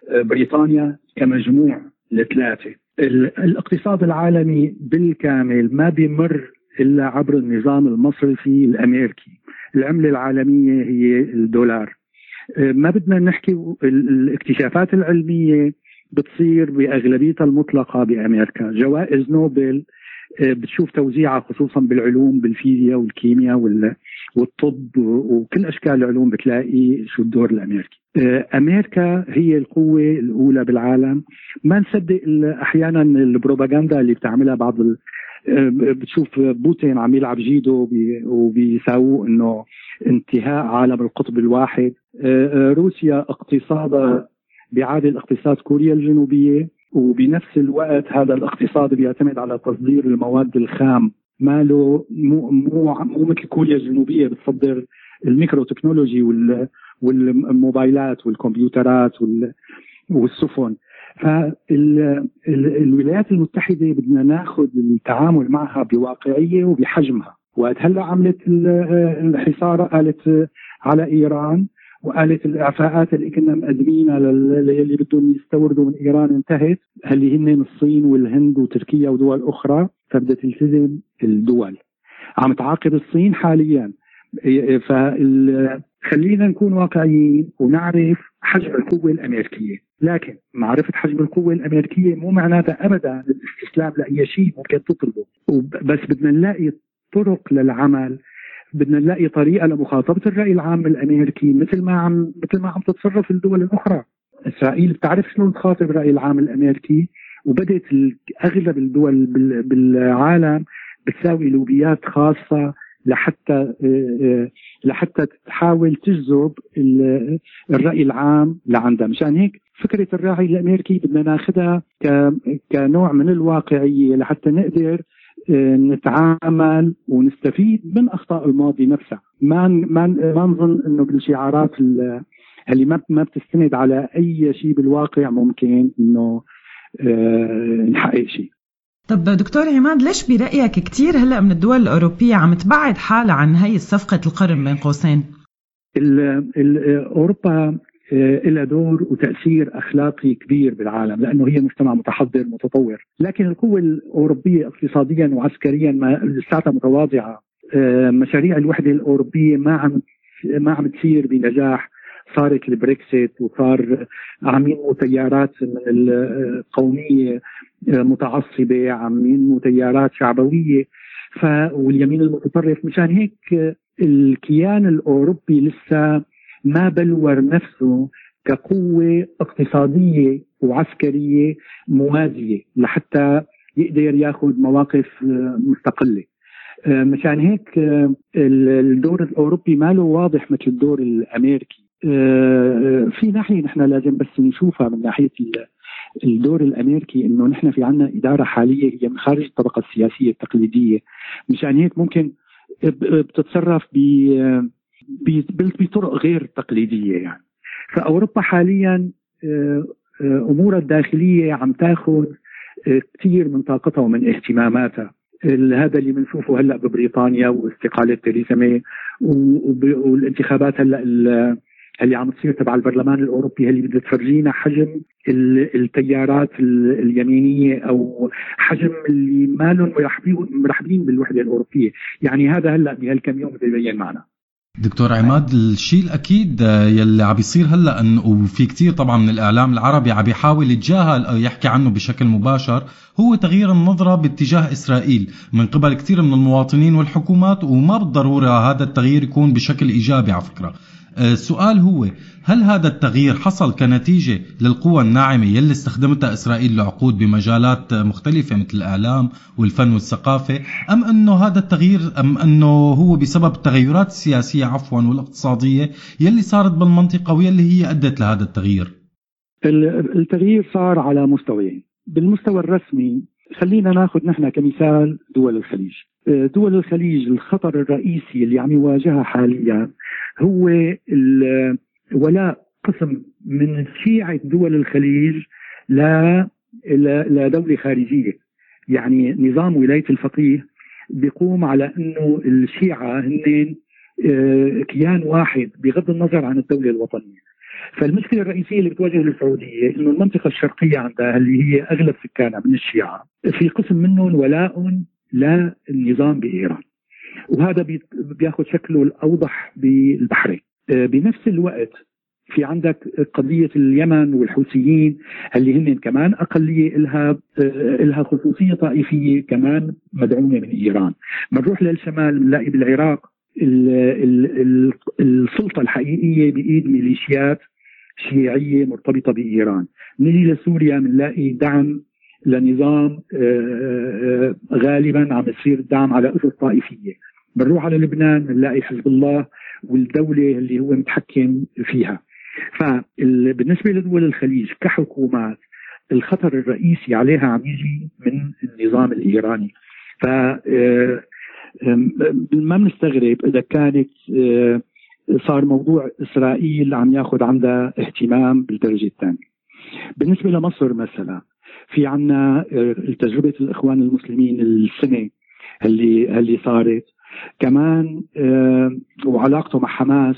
J: آه، بريطانيا كمجموع الثلاثة الاقتصاد العالمي بالكامل ما بيمر إلا عبر النظام المصرفي الأمريكي. العملة العالمية هي الدولار. آه، ما بدنا نحكي الاكتشافات العلمية بتصير بأغلبيتها المطلقة بأمريكا. جوائز نوبل آه، بتشوف توزيعها خصوصا بالعلوم بالفيزياء والكيمياء والطب وكل أشكال العلوم بتلاقي شو الدور الأمريكي. آه، أمريكا هي القوة الأولى بالعالم. ما نصدق أحيانا البروباغندا اللي بتعملها بعض بتشوف بوتين عم يلعب جيدو وبيساووا إنه انتهاء عالم القطب الواحد. آه، آه، روسيا اقتصادها بيعادل اقتصاد كوريا الجنوبية. وبنفس الوقت هذا الاقتصاد بيعتمد على تصدير المواد الخام. ما له مو مو مو مثل كوريا الجنوبية بتصدر ال micro technology والموبايلات والكمبيوترات والسفن. فالولايات المتحدة بدنا ناخذ التعامل معها بواقعية وبحجمها. وقت هلا عملت الحصار قالت على إيران وقالت الإعفاءات اللي كنا مقدمينها للي بدهم يستوردوا من إيران انتهت اللي هن الصين والهند وتركيا ودول أخرى. فبدها تلتزم الدول. عم تعاقب الصين حاليا. فخلينا نكون واقعيين ونعرف حجم القوة الأمريكية. لكن معرفة حجم القوة الأمريكية مو معناتها أبدا الاستسلام لأي شيء ممكن تطلبه. بس بدنا نلاقي طرق للعمل. بدنا نلاقي طريقة لمخاطبة الرأي العام الأمريكي مثل ما عم مثل ما عم تتصرف الدول الأخرى. إسرائيل بتعرف شلون تخاطب الرأي العام الأمريكي. وبدأت اغلب الدول بالعالم بتساوي لوبيات خاصة لحتى لحتى تحاول تجذب الرأي العام لعندها. مشان هيك فكرة الراعي الأمريكي بدنا ناخذها كنوع من الواقعية لحتى نقدر نتعامل ونستفيد من أخطاء الماضي نفسها. ما ما ما نظن إنه بالشعارات اللي ما ما بتستند على أي شيء بالواقع ممكن إنه نحقق شيء.
C: طب دكتور عماد ليش برأيك كثير هلأ من الدول الأوروبية عم تبعد حالها عن هي صفقة القرن بين قوسين؟
J: أوروبا آه، لها دور وتأثير أخلاقي كبير بالعالم لأنه هي مجتمع متحضر متطور. لكن القوة الأوروبية اقتصاديا وعسكريا ما لساتها متواضعة. آه، مشاريع الوحدة الأوروبية ما عم ما عم تصير بنجاح. صارت البريكسيت وصار عم ينمو تيارات من القومية متعصبة عم ينمو تيارات شعبوية. ف واليمين المتطرف مشان هيك الكيان الأوروبي لسه ما بلور نفسه كقوة اقتصادية وعسكرية موازية لحتى يقدر ياخذ مواقف مستقلة. مشان هيك الدور الأوروبي ما له واضح مثل الدور الأمريكي. في ناحية نحن لازم بس نشوفها من ناحية الدور الأمريكي إنه نحن في عنا إدارة حالية هي من خارج الطبقة السياسية التقليدية. مشان هيك ممكن بتتصرف بطرق غير تقليدية يعني. فأوروبا حاليا أمورها الداخلية عم تاخذ كثير من طاقتها ومن اهتماماتها. هذا اللي بنشوفه هلأ ببريطانيا واستقالة تيريزا ماي والانتخابات هلأ اللي عم تصير تبع البرلمان الأوروبي اللي بدها تفرجينا حجم التيارات اليمينية أو حجم اللي ما مرحبين بالوحدة الأوروبية، يعني هذا هلأ بهالكم يوم بده يبين معنا.
B: دكتور عماد الشيء الأكيد يلي عم بيصير هلأ وفي كتير طبعا من الإعلام العربي عم بيحاول يتجاهل أو يحكي عنه بشكل مباشر هو تغيير النظرة باتجاه إسرائيل. من قبل كثير من المواطنين والحكومات وما بالضرورة هذا التغيير يكون بشكل إيجابي على فكرة. السؤال هو هل هذا التغيير حصل كنتيجة للقوى الناعمة يلي استخدمتها إسرائيل لعقود بمجالات مختلفة مثل الإعلام والفن والثقافة؟ أم أنه هذا التغيير أم أنه هو بسبب التغيرات السياسية عفوا والاقتصادية يلي صارت بالمنطقة ويلي هي أدت لهذا التغيير؟
J: التغيير صار على مستويين. بالمستوى الرسمي خلينا ناخذ نحن كمثال دول الخليج. دول الخليج الخطر الرئيسي اللي عم يواجهها حاليا هو ولاء قسم من شيعة دول الخليج لا لدولة خارجية. يعني نظام ولاية الفقيه بيقوم على إنه الشيعة هن آه، كيان واحد بغض النظر عن الدولة الوطنية. فالمشكلة الرئيسية اللي بتواجه السعودية إنه المنطقة الشرقية عندها اللي هي أغلب سكانها من الشيعة. في قسم منهم ولاء للنظام بإيران. وهذا بياخذ شكله الأوضح بالبحرين. آه، بنفس الوقت في عندك قضية اليمن والحوثيين اللي هن كمان أقلية إلها آه، إلها خصوصية طائفية كمان مدعومة من إيران. بنروح للشمال بنلاقي بالعراق السلطة الحقيقية بإيد ميليشيات شيعية مرتبطة بإيران. نجي لسوريا بنلاقي دعم لنظام آه، غالبا عم يصير الدعم على أسس طائفية. بنروح على لبنان بنلاقي حزب الله والدولة اللي هو متحكم فيها. فبالنسبة لدول الخليج كحكومات الخطر الرئيسي عليها عم يجي من النظام الإيراني. ف آه، ما بنستغرب إذا كانت آه، صار موضوع إسرائيل عم ياخذ عندها اهتمام بالدرجة الثانية. بالنسبة لمصر مثلا في عنا آه، تجربة الإخوان المسلمين السنة اللي اللي صارت. كمان آه، وعلاقته مع حماس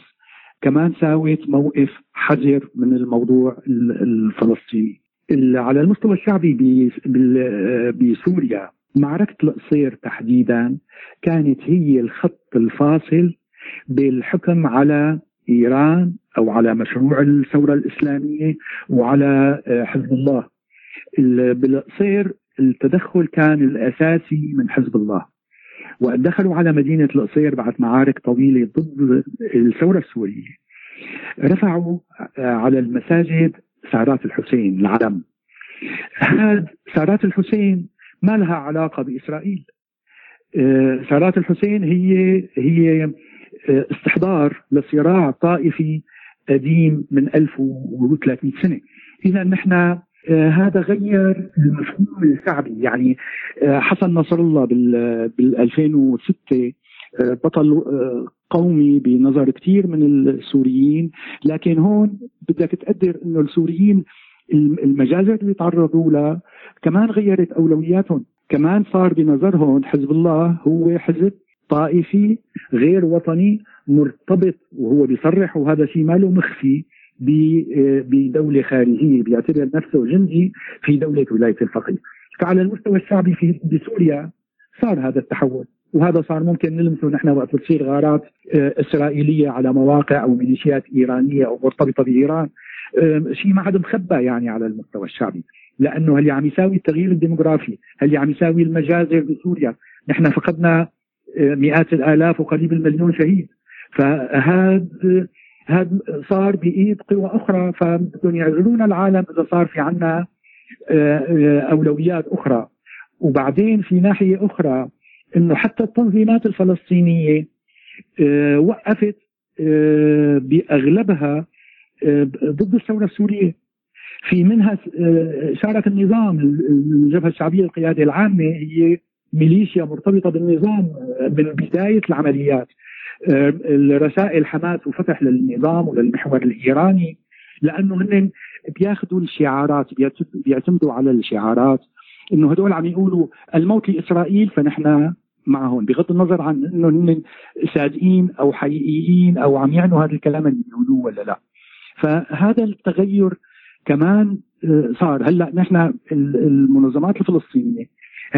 J: كمان ساوت موقف حذر من الموضوع الفلسطيني. على المستوى الشعبي آه، بسوريا معركة القصير تحديدا كانت هي الخط الفاصل بالحكم على إيران أو على مشروع الثورة الإسلامية وعلى حزب الله. بالقصير التدخل كان الأساسي من حزب الله. ودخلوا على مدينة القصير بعد معارك طويلة ضد الثورة السورية. رفعوا على المساجد سعرات الحسين العلم هذا سعرات الحسين ما لها علاقة بإسرائيل. سعرات الحسين هي هي استحضار لصراع طائفي قديم من 1300 سنة. إذا نحن آه، هذا غير المفهوم الشعبي. يعني آه، حسن نصر الله بال 2006 آه، بطل قومي بنظر كثير من السوريين. لكن هون بدك تقدر إنه السوريين المجازر اللي تعرضوا لها كمان غيرت أولوياتهم. كمان صار بنظرهم حزب الله هو حزب طائفي غير وطني مرتبط وهو بيصرح وهذا شيء ما له مخفي. بدولة خارجية بيعتبر نفسه جندي في دولة ولاية الفقيه. فعلى المستوى الشعبي في بسوريا صار هذا التحول وهذا صار ممكن نلمسه نحن وقت تصير غارات آه، إسرائيلية على مواقع أو ميليشيات إيرانية أو مرتبطة بإيران. شيء ما حدا مخبى يعني على المستوى الشعبي. لأنه اللي عم يساوي التغيير الديموغرافي؟ اللي عم يساوي المجازر بسوريا؟ نحن فقدنا آه، مئات الآلاف وقريب المليون شهيد. فهذا هذا صار بإيد قوى أخرى فبدهم يعزلون العالم إذا صار في عنا آه، آه، أولويات أخرى. وبعدين في ناحية أخرى إنه حتى التنظيمات الفلسطينية آه، وقفت بأغلبها ضد الثورة السورية. في منها شارك النظام الجبهة الشعبية القياده العامة هي ميليشيا مرتبطة بالنظام من بداية العمليات. رسائل حماس وفتح للنظام وللمحور الإيراني لأنه هن بياخذوا الشعارات بيعتمدوا على الشعارات إنه هدول عم يقولوا الموت لإسرائيل فنحن معهم. بغض النظر عن إنه هن صادقين أو حقيقيين أو عم يعنوا هذا الكلام اللي بيقولوه ولا لا. فهذا التغير كمان آه، صار. هلأ نحن المنظمات الفلسطينية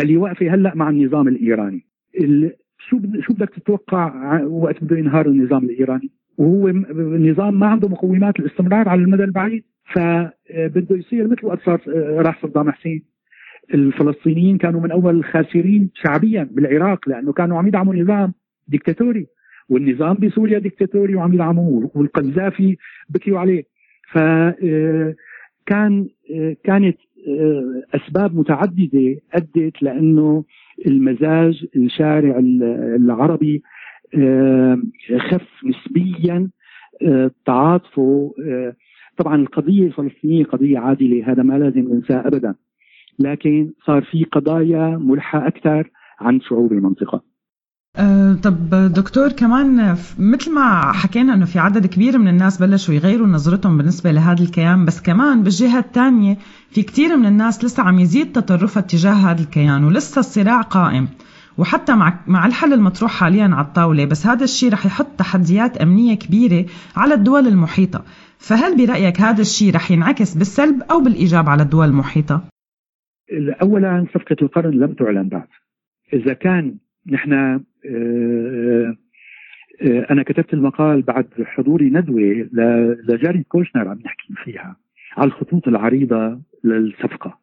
J: اللي واقفة هلأ مع النظام الإيراني. شو شو بدك تتوقع وقت بده ينهار النظام الإيراني؟ وهو نظام ما عنده مقومات الاستمرار على المدى البعيد فبده يصير مثل وقت صار آه، راح صدام حسين. الفلسطينيين كانوا من أول الخاسرين شعبيا بالعراق لأنه كانوا عم يدعموا نظام ديكتاتوري والنظام بسوريا ديكتاتوري وعم يدعموه والقذافي بكيوا عليه. ف آه، كان آه، كانت أسباب متعددة أدت لأنه المزاج الشارع العربي خف نسبيا تعاطفه طبعا القضية الفلسطينية قضية عادلة هذا ما لازم ننساه ابدا. لكن صار في قضايا ملحة أكثر عن شعوب المنطقة.
C: أه طب دكتور كمان مثل ما حكينا إنه في عدد كبير من الناس بلشوا يغيروا نظرتهم بالنسبة لهذا الكيان بس كمان بالجهة الثانية في كثير من الناس لسه عم يزيد تطرفها تجاه هذا الكيان ولسه الصراع قائم. وحتى مع مع الحل المطروح حاليا على الطاولة بس هذا الشيء رح يحط تحديات أمنية كبيرة على الدول المحيطة. فهل برأيك هذا الشيء رح ينعكس بالسلب أو بالإيجاب على الدول المحيطة؟
J: اولا صفقة القرن لم تعلن بعد إذا كان نحن آه، آه، أنا كتبت المقال بعد حضوري ندوة لجاري كوشنر عم نحكي فيها على الخطوط العريضة للصفقة.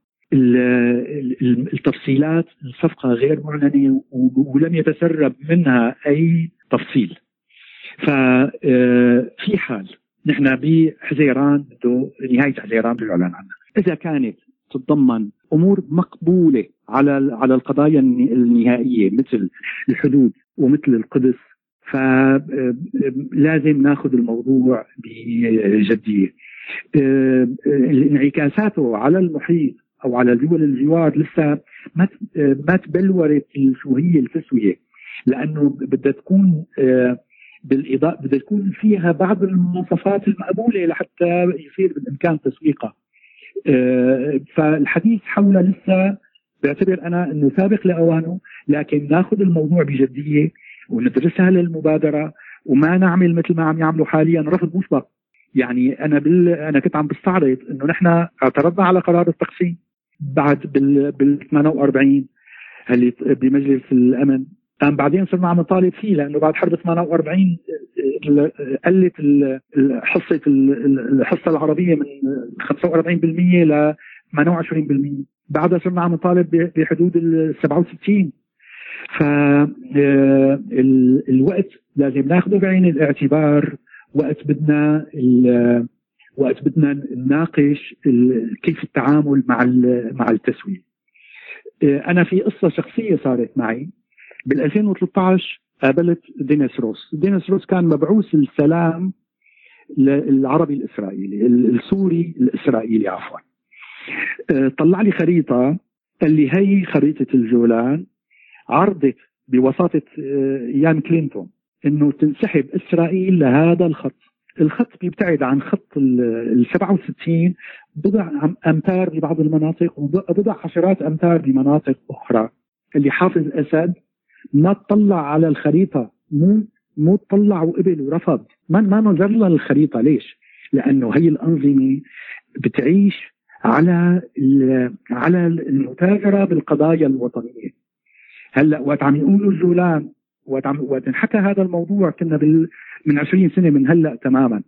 J: التفصيلات الصفقة غير معلنة ولم يتسرب منها أي تفصيل. ففي آه، حال نحن بحزيران نهاية حزيران بده يعلن عنها. إذا كانت تتضمن أمور مقبولة على على القضايا النهائية مثل الحدود ومثل القدس. فلازم ناخذ الموضوع بجدية. انعكاساته على المحيط أو على دول الجوار لسه ما ما تبلورت شو هي التسويه لأنه بدها تكون بالاضاءه بدها تكون فيها بعض المواصفات المقبولة لحتى يصير بالإمكان تسويقها. فالحديث حولها لسه بعتبر أنا إنه سابق لأوانه لكن ناخذ الموضوع بجدية وندرسها للمبادرة وما نعمل مثل ما عم يعملوا حاليا رفض مسبق يعني أنا بال... أنا كنت عم بستعرض إنه نحن اعترضنا على قرار التقسيم بعد بال بال 48 اللي بمجلس الأمن بعدين صرنا عم نطالب فيه لأنه بعد حرب 48 قلت حصة الحصة العربية من 45% ل 28% بعدها صرنا عم نطالب بحدود ال 67 فالوقت لازم ناخذه بعين الاعتبار. وقت بدنا وقت بدنا نناقش كيف التعامل مع مع التسويه أنا في قصة شخصية صارت معي. بال 2013 قابلت دينيس روس. دينيس روس كان مبعوث السلام العربي الإسرائيلي السوري الإسرائيلي عفوا. آه، طلع لي خريطة قال لي هي خريطة الجولان عرضت بوساطة آه، أيام كلينتون إنه تنسحب إسرائيل لهذا الخط. الخط بيبتعد عن خط ال 67 بضع امتار ببعض المناطق وبضع عشرات امتار بمناطق أخرى. اللي حافظ اسد ما تطلع على الخريطة. مو مو تطلع وقبل ورفض. ما ما نظر لها الخريطة. ليش؟ لأنه هي الأنظمة بتعيش على على المتاجرة بالقضايا الوطنية. هلأ وقت عم يقولوا الجولان وقت عم وقت انحكى هذا الموضوع كنا بال من 20 سنة من هلأ تماما.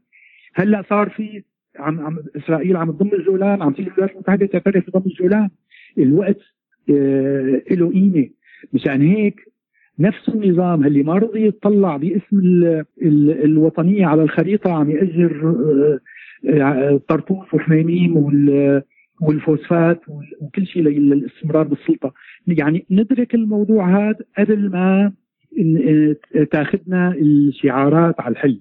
J: هلأ صار في عم, عم إسرائيل عم تضم الجولان عم تيجي الولايات المتحدة تعترف بضم الجولان الوقت آه له قيمة. مشان هيك نفس النظام اللي ما رضي يطلع باسم ال ال الوطنية على الخريطة عم يأجر آه، آه، طرطوف وحميميم والفوسفات وكل شيء للاستمرار بالسلطة. يعني ندرك الموضوع هذا قبل ما تاخذنا الشعارات على الحل.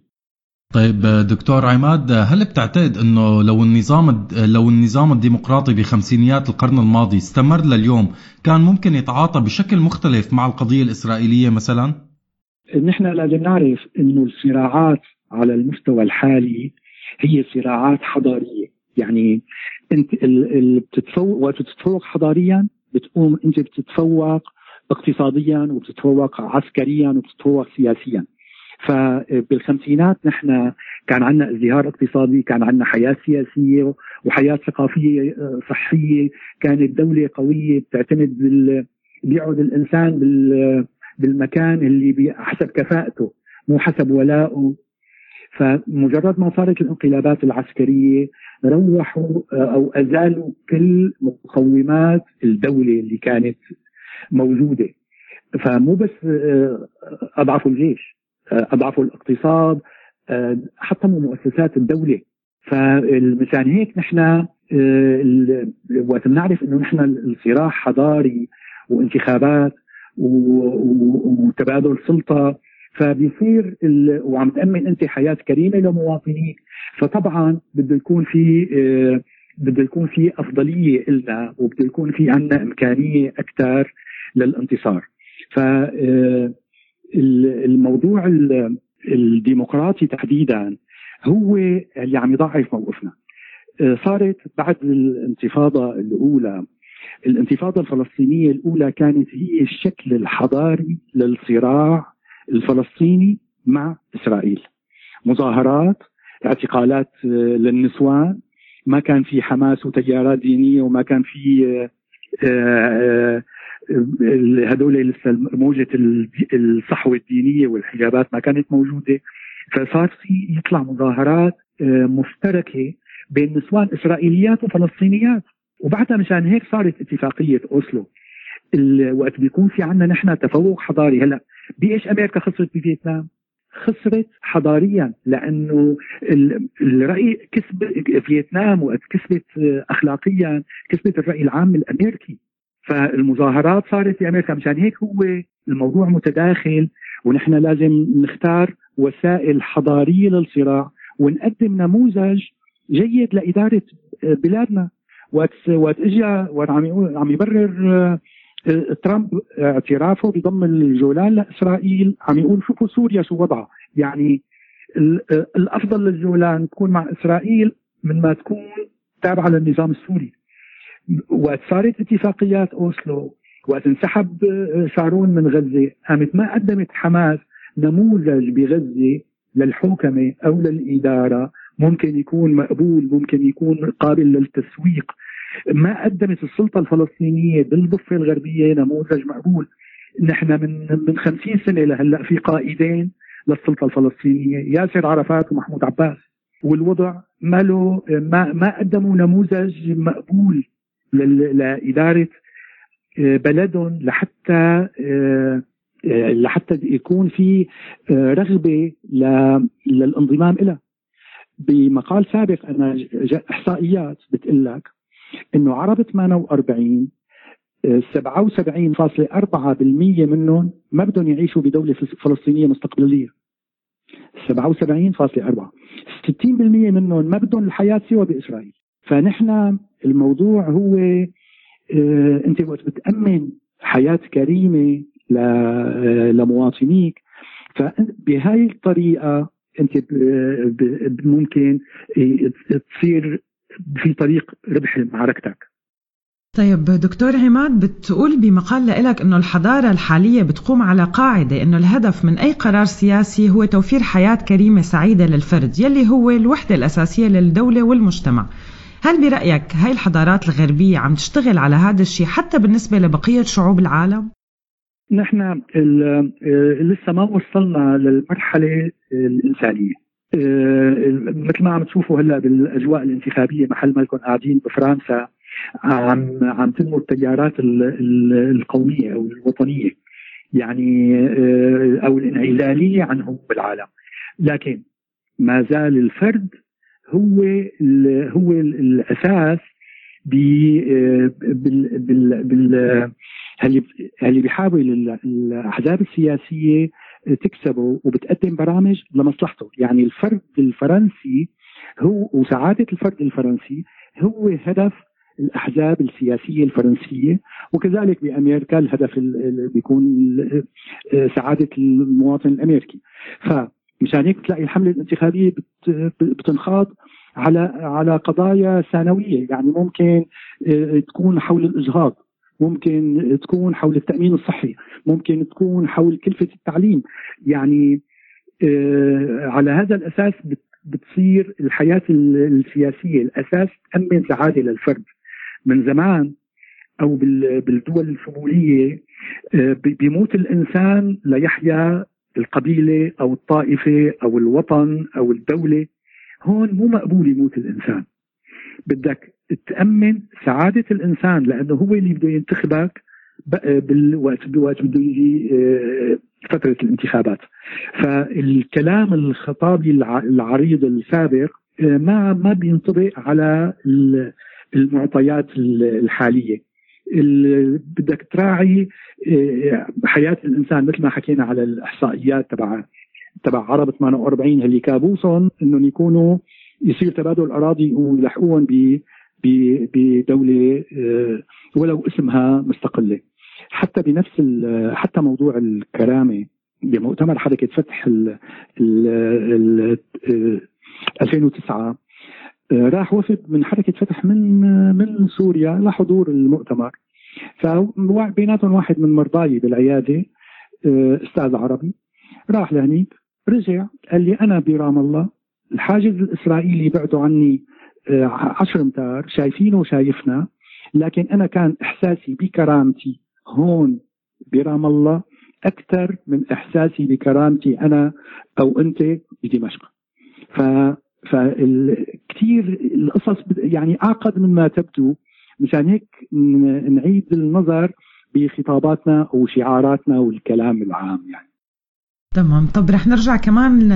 B: طيب دكتور عماد هل بتعتقد إنه لو النظام لو النظام الديمقراطي بخمسينيات القرن الماضي استمر لليوم كان ممكن يتعاطى بشكل مختلف مع القضية الإسرائيلية مثلا؟
J: نحن لازم نعرف إنه الصراعات على المستوى الحالي هي صراعات حضارية يعني أنت بتتفوق وقت بتتفوق حضاريا بتقوم أنت بتتفوق اقتصاديا وبتتفوق عسكريا وبتتفوق سياسيا فبالخمسينات نحن كان عندنا ازدهار اقتصادي كان عندنا حياة سياسية وحياة ثقافية آه، صحية. كانت دولة قوية بتعتمد بال بيقعد الإنسان بال بالمكان اللي حسب كفاءته مو حسب ولائه فمجرد ما صارت الانقلابات العسكرية روحوا آه، أو أزالوا كل مقومات الدولة اللي كانت موجودة. فمو بس آه، أضعفوا الجيش. اضعفوا الاقتصاد آه، حتى مؤسسات الدولة. فمشان هيك نحن آه، وقت بنعرف إنه نحن الصراع حضاري وانتخابات وتبادل سلطة فبيصير وعم تأمن أنت حياة كريمة لمواطنيك. فطبعا بده يكون في آه، بده يكون في أفضلية لنا وبده يكون في عندنا إمكانية أكثر للانتصار. ف الموضوع الديمقراطي تحديدا هو اللي عم يضعف موقفنا. آه، صارت بعد الانتفاضة الأولى الانتفاضة الفلسطينية الأولى كانت هي الشكل الحضاري للصراع الفلسطيني مع إسرائيل. مظاهرات اعتقالات آه، للنسوان ما كان في حماس وتيارات دينية وما كان في هذول لسه موجه الصحوة الدينية والحجابات ما كانت موجودة. فصار في يطلع مظاهرات آه، مشتركة بين نسوان إسرائيليات وفلسطينيات. وبعدها مشان هيك صارت اتفاقية أوسلو. وقت بيكون في عندنا نحن تفوق حضاري. هلا بايش أمريكا خسرت بفيتنام؟ خسرت حضاريا لأنه الرأي كسب فيتنام وقت كسبت آه، اخلاقيا كسبت الرأي العام الأمريكي. فالمظاهرات صارت في أمريكا مشان هيك هو الموضوع متداخل ونحن لازم نختار وسائل حضارية للصراع ونقدم نموذج جيد لإدارة بلادنا. وقت وقت اجى وقت عم عم يبرر آه، ترامب اعترافه بضم الجولان لإسرائيل عم يقول شوفوا سوريا شو وضعها. يعني الأفضل للجولان تكون مع إسرائيل من ما تكون تابعة للنظام السوري. وقت صارت اتفاقيات أوسلو وقت انسحب آه، شارون من غزة. قامت ما قدمت حماس نموذج بغزة للحوكمة أو للإدارة. ممكن يكون مقبول ممكن يكون قابل للتسويق. ما قدمت السلطة الفلسطينية بالضفة الغربية نموذج مقبول. نحن من من 50 سنة لهلأ في قائدين للسلطة الفلسطينية. ياسر عرفات ومحمود عباس. والوضع ما له ما ما قدموا نموذج مقبول. لإدارة آه، بلدهم لحتى آه، آه، لحتى يكون في رغبة للانضمام لها بمقال سابق أنا إحصائيات بتقول لك إنه عرب 48 77.4% منهم ما بدهم يعيشوا بدولة فلسطينية مستقبلية. 77.4 60% منهم ما بدهم الحياة سوى بإسرائيل. فنحن الموضوع هو آه، أنت وقت بتأمن حياة كريمة آه، لمواطنيك فبهاي الطريقة أنت ممكن تصير في طريق ربح معركتك.
C: طيب دكتور عماد بتقول بمقال لك إنه الحضارة الحالية بتقوم على قاعدة إنه الهدف من أي قرار سياسي هو توفير حياة كريمة سعيدة للفرد يلي هو الوحدة الأساسية للدولة والمجتمع. هل برأيك هاي الحضارات الغربية عم تشتغل على هذا الشيء حتى بالنسبة لبقية شعوب العالم؟
J: نحن لسه ما وصلنا للمرحلة الإنسانية آه، مثل ما عم تشوفوا هلا بالأجواء الانتخابية محل ما لكم قاعدين بفرنسا عم عم تنمو التيارات القومية أو الوطنية يعني آه، أو الانعزالية عنهم بالعالم لكن ما زال الفرد هو ال هو الأساس بال بال بال اللي بيحاول الأحزاب السياسية تكسبه وبتقدم برامج لمصلحته. يعني الفرد الفرنسي هو وسعادة الفرد الفرنسي هو هدف الأحزاب السياسية الفرنسية وكذلك بأمريكا الهدف بيكون سعادة المواطن الأمريكي. ف مشان هيك تلاقي الحملة الانتخابية بتنخاض على على قضايا ثانوية. يعني ممكن آه، تكون حول الاجهاض ممكن تكون حول التأمين الصحي ممكن تكون حول كلفة التعليم. يعني آه، على هذا الأساس بتصير الحياة السياسية الأساس تأمن سعاده للفرد. من زمان أو بالدول الشموليه آه، بيموت الإنسان ليحيا القبيلة أو الطائفة أو الوطن أو الدولة هون مو مقبول يموت الإنسان. بدك تأمن سعادة الإنسان لأنه هو اللي بده ينتخبك بالوقت بده يجي آه، فترة الانتخابات. فالكلام الخطابي العريض السابق آه، ما ما بينطبق على المعطيات الحالية. بدك تراعي آه، حياة الإنسان مثل ما حكينا على الإحصائيات تبع تبع عرب 48 اللي كابوسهم إنهم يكونوا يصير تبادل أراضي ويلحقوهم بدولة آه، ولو اسمها مستقلة. حتى بنفس حتى موضوع الكرامة بمؤتمر حركه فتح ال ال 2009 آه، راح وفد من حركة فتح من من سوريا لحضور المؤتمر. فبيناتهم واحد من مرضاي بالعيادة آه، أستاذ عربي. راح لهنيك رجع قال لي أنا برام الله الحاجز الإسرائيلي بعده عني آه، عشر أمتار شايفينه وشايفنا لكن أنا كان إحساسي بكرامتي هون برام الله أكثر من إحساسي بكرامتي أنا أو أنت بدمشق. ف فكثير القصص يعني أعقد مما تبدو مشان هيك نعيد النظر بخطاباتنا وشعاراتنا والكلام العام يعني.
C: تمام. طب رح نرجع كمان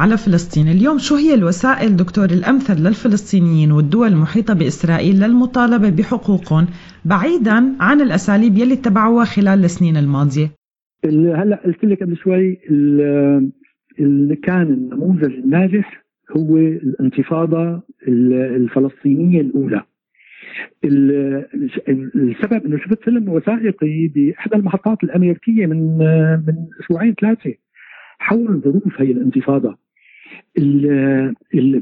C: على فلسطين. اليوم شو هي الوسائل دكتور الأمثل للفلسطينيين والدول المحيطة بإسرائيل للمطالبة بحقوقهم بعيدا عن الأساليب يلي اتبعوها خلال السنين الماضية؟
J: هلأ قلت لك قبل شوي اللي كان النموذج الناجح هو الانتفاضة الفلسطينية الأولى. السبب إنه شفت فيلم وثائقي بإحدى المحطات الأمريكية من من أسبوعين ثلاثة حول ظروف هي الانتفاضة.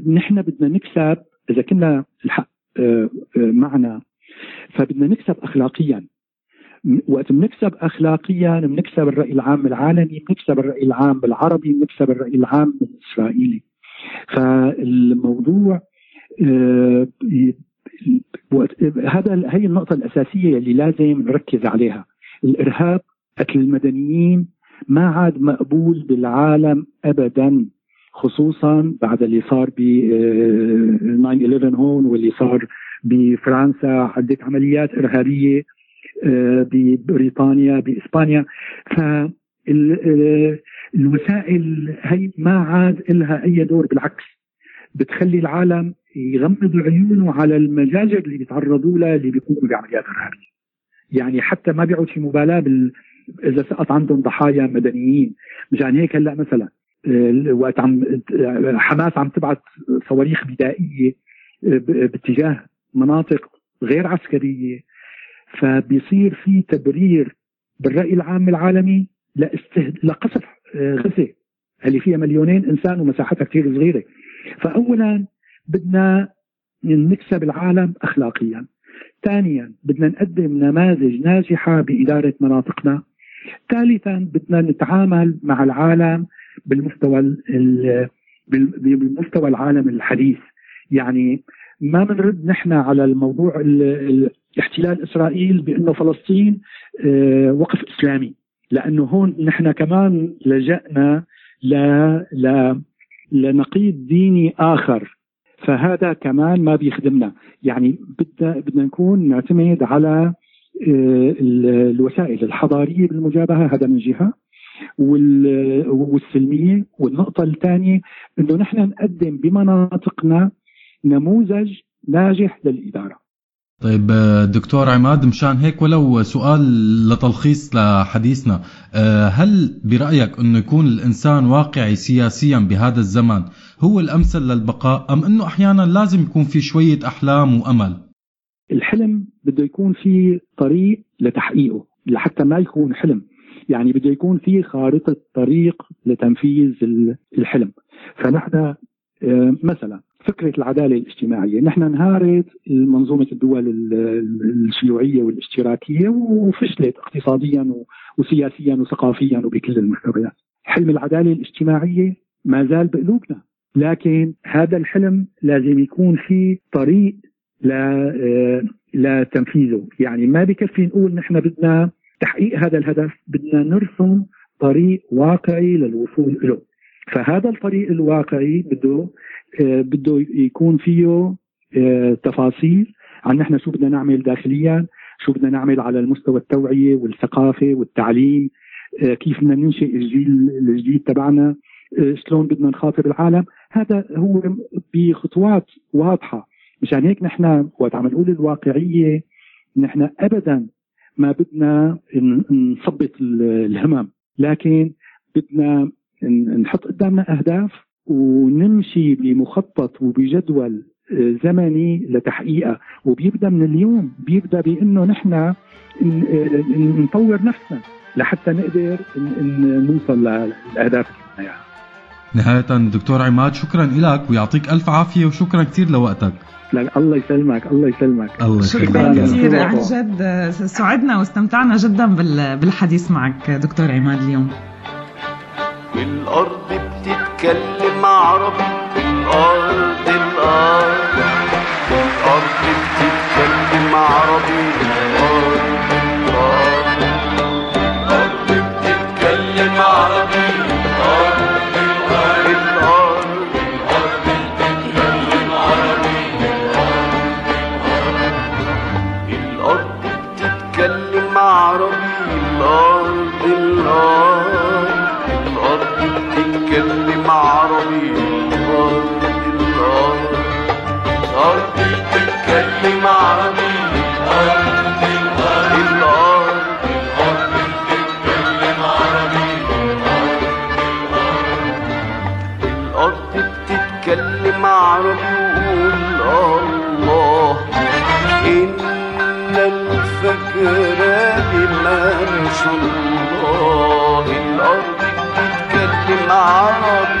J: نحن بدنا نكسب إذا كنا الحق معنا فبدنا نكسب اخلاقيا. وقت بنكسب اخلاقيا بنكسب الرأي العام العالمي بنكسب الرأي العام العربي بنكسب الرأي العام الإسرائيلي. فالموضوع آه، هذا هي النقطة الأساسية اللي لازم نركز عليها. الإرهاب قتل المدنيين ما عاد مقبول بالعالم أبدا خصوصا بعد اللي صار ب 9/11 آه، هون واللي صار بفرنسا. عدة عمليات إرهابية آه، ببريطانيا بإسبانيا. ف الوسائل هي ما عاد لها أي دور بالعكس بتخلي العالم يغمض عيونه على المجازر اللي بيتعرضوا لها اللي بيقوموا بعمليات إرهابية. يعني حتى ما بيعود في مبالاة بال إذا سقط عندهم ضحايا مدنيين. مشان هيك هلأ مثلا آه، وقت عم حماس عم تبعث صواريخ بدائية آه، باتجاه مناطق غير عسكرية. فبيصير في تبرير بالرأي العام العالمي لاستهد... لقصف آه، غزه اللي فيها مليونين إنسان ومساحتها كثير صغيرة. فاولا بدنا نكسب العالم اخلاقيا. ثانيا بدنا نقدم نماذج ناجحة بإدارة مناطقنا. ثالثا بدنا نتعامل مع العالم بالمستوى بالمستوى العالم الحديث. يعني ما بنرد نحن على الموضوع احتلال إسرائيل بأنه فلسطين آه، وقف إسلامي. لأنه هون نحن كمان لجأنا ل ل لنقيض ديني آخر. فهذا كمان ما بيخدمنا. يعني بدنا بدنا نكون نعتمد على آه، الوسائل الحضارية بالمجابهة هذا من جهة. والسلمية. والنقطة الثانية إنه نحن نقدم بمناطقنا نموذج ناجح للإدارة.
B: طيب دكتور عماد مشان هيك ولو سؤال لتلخيص لحديثنا. آه، هل برأيك أنه يكون الإنسان واقعي سياسيا بهذا الزمن هو الأمثل للبقاء أم أنه أحيانا لازم يكون في شوية أحلام وأمل؟
J: الحلم بده يكون في طريق لتحقيقه لحتى ما يكون حلم. يعني بده يكون في خارطة طريق لتنفيذ الحلم. فنحن آه، مثلا فكرة العدالة الاجتماعية، نحن انهارت منظومه الدول الشيوعية والاشتراكية وفشلت اقتصاديا وسياسيا وثقافيا وبكل المستويات. حلم العدالة الاجتماعية ما زال بقلوبنا، لكن هذا الحلم لازم يكون في طريق آه، لتنفيذه، يعني ما بكفي نقول نحن بدنا تحقيق هذا الهدف، بدنا نرسم طريق واقعي للوصول له. فهذا الطريق الواقعي بده آه، بده يكون فيه آه، تفاصيل عن نحن شو بدنا نعمل داخليا شو بدنا نعمل على المستوى التوعية والثقافة والتعليم آه، كيف بدنا ننشئ الجيل الجديد تبعنا شلون بدنا نخاطب العالم. هذا هو بخطوات واضحة. مشان هيك نحن وقت عم نقول الواقعية نحن أبدا ما بدنا نثبط الهمم لكن بدنا نحط قدامنا أهداف ونمشي بمخطط وبجدول آه، زمني لتحقيقها وبيبدأ من اليوم بيبدأ بإنه نحن نطور نفسنا لحتى نقدر نوصل للاهداف اللي بدنا
B: نهاية دكتور عماد شكرا لك ويعطيك ألف عافية وشكرا كثير لوقتك.
J: لك الله يسلمك الله يسلمك.
B: الله
C: شكرا كثير عن جد سعدنا واستمتعنا جدا بالحديث معك دكتور عماد اليوم.
K: الأرض بتتكلم عربي الأرض الأرض الأرض بتتكلم عربي. الله الأرض بتتكلم عربي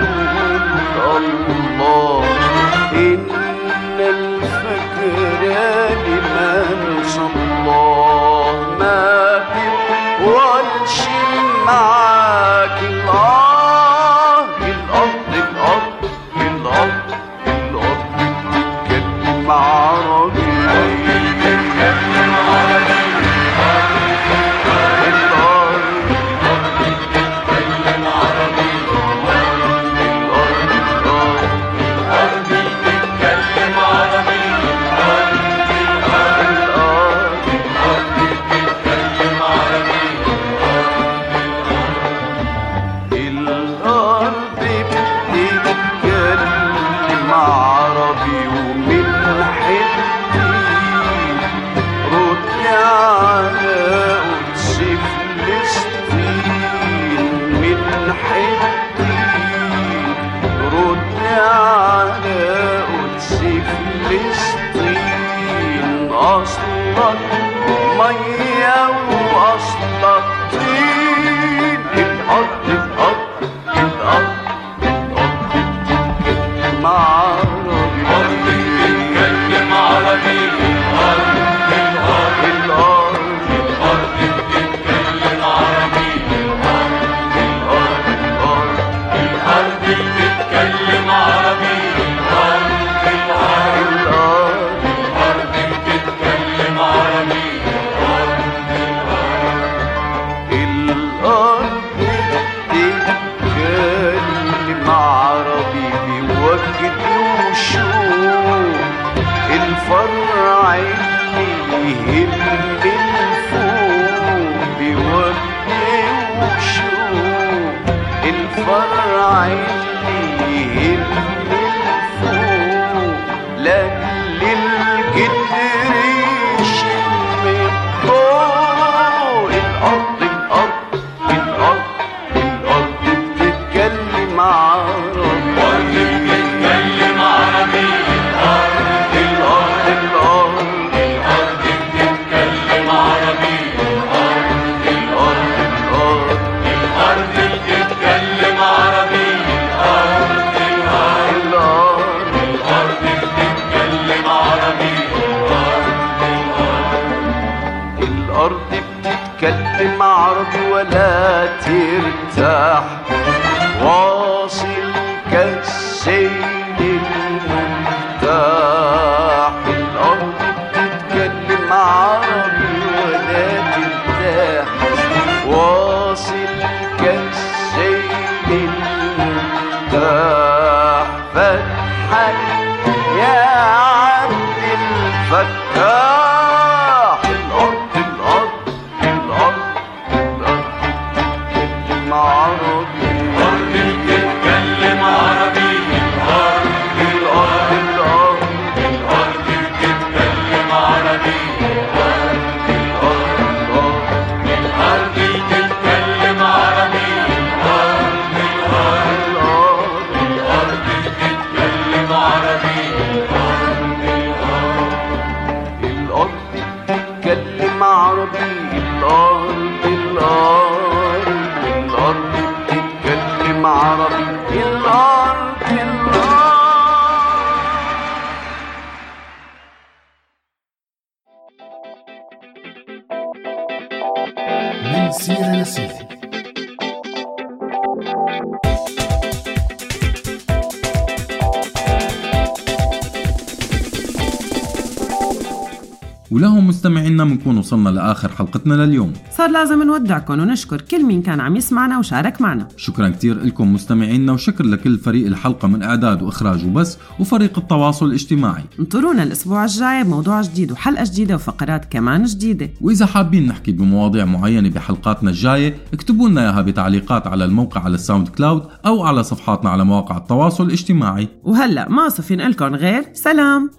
B: لآخر حلقتنا لليوم.
C: صار لازم نودعكم ونشكر كل مين كان عم يسمعنا وشارك معنا.
B: شكرا كتير لكم مستمعينا وشكر لكل فريق الحلقة من إعداد وإخراج وبس وفريق التواصل الاجتماعي.
C: انطرونا الأسبوع الجاي بموضوع جديد وحلقة جديدة وفقرات كمان جديدة.
B: وإذا حابين نحكي بمواضيع معينة بحلقاتنا الجاية اكتبوا لنا إياها بتعليقات على الموقع على ال SoundCloud أو على صفحاتنا على مواقع التواصل الاجتماعي.
C: وهلأ ما صفي نقلكن غير؟ سلام!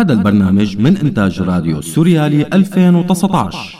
B: هذا البرنامج من إنتاج راديو سوريالي 2019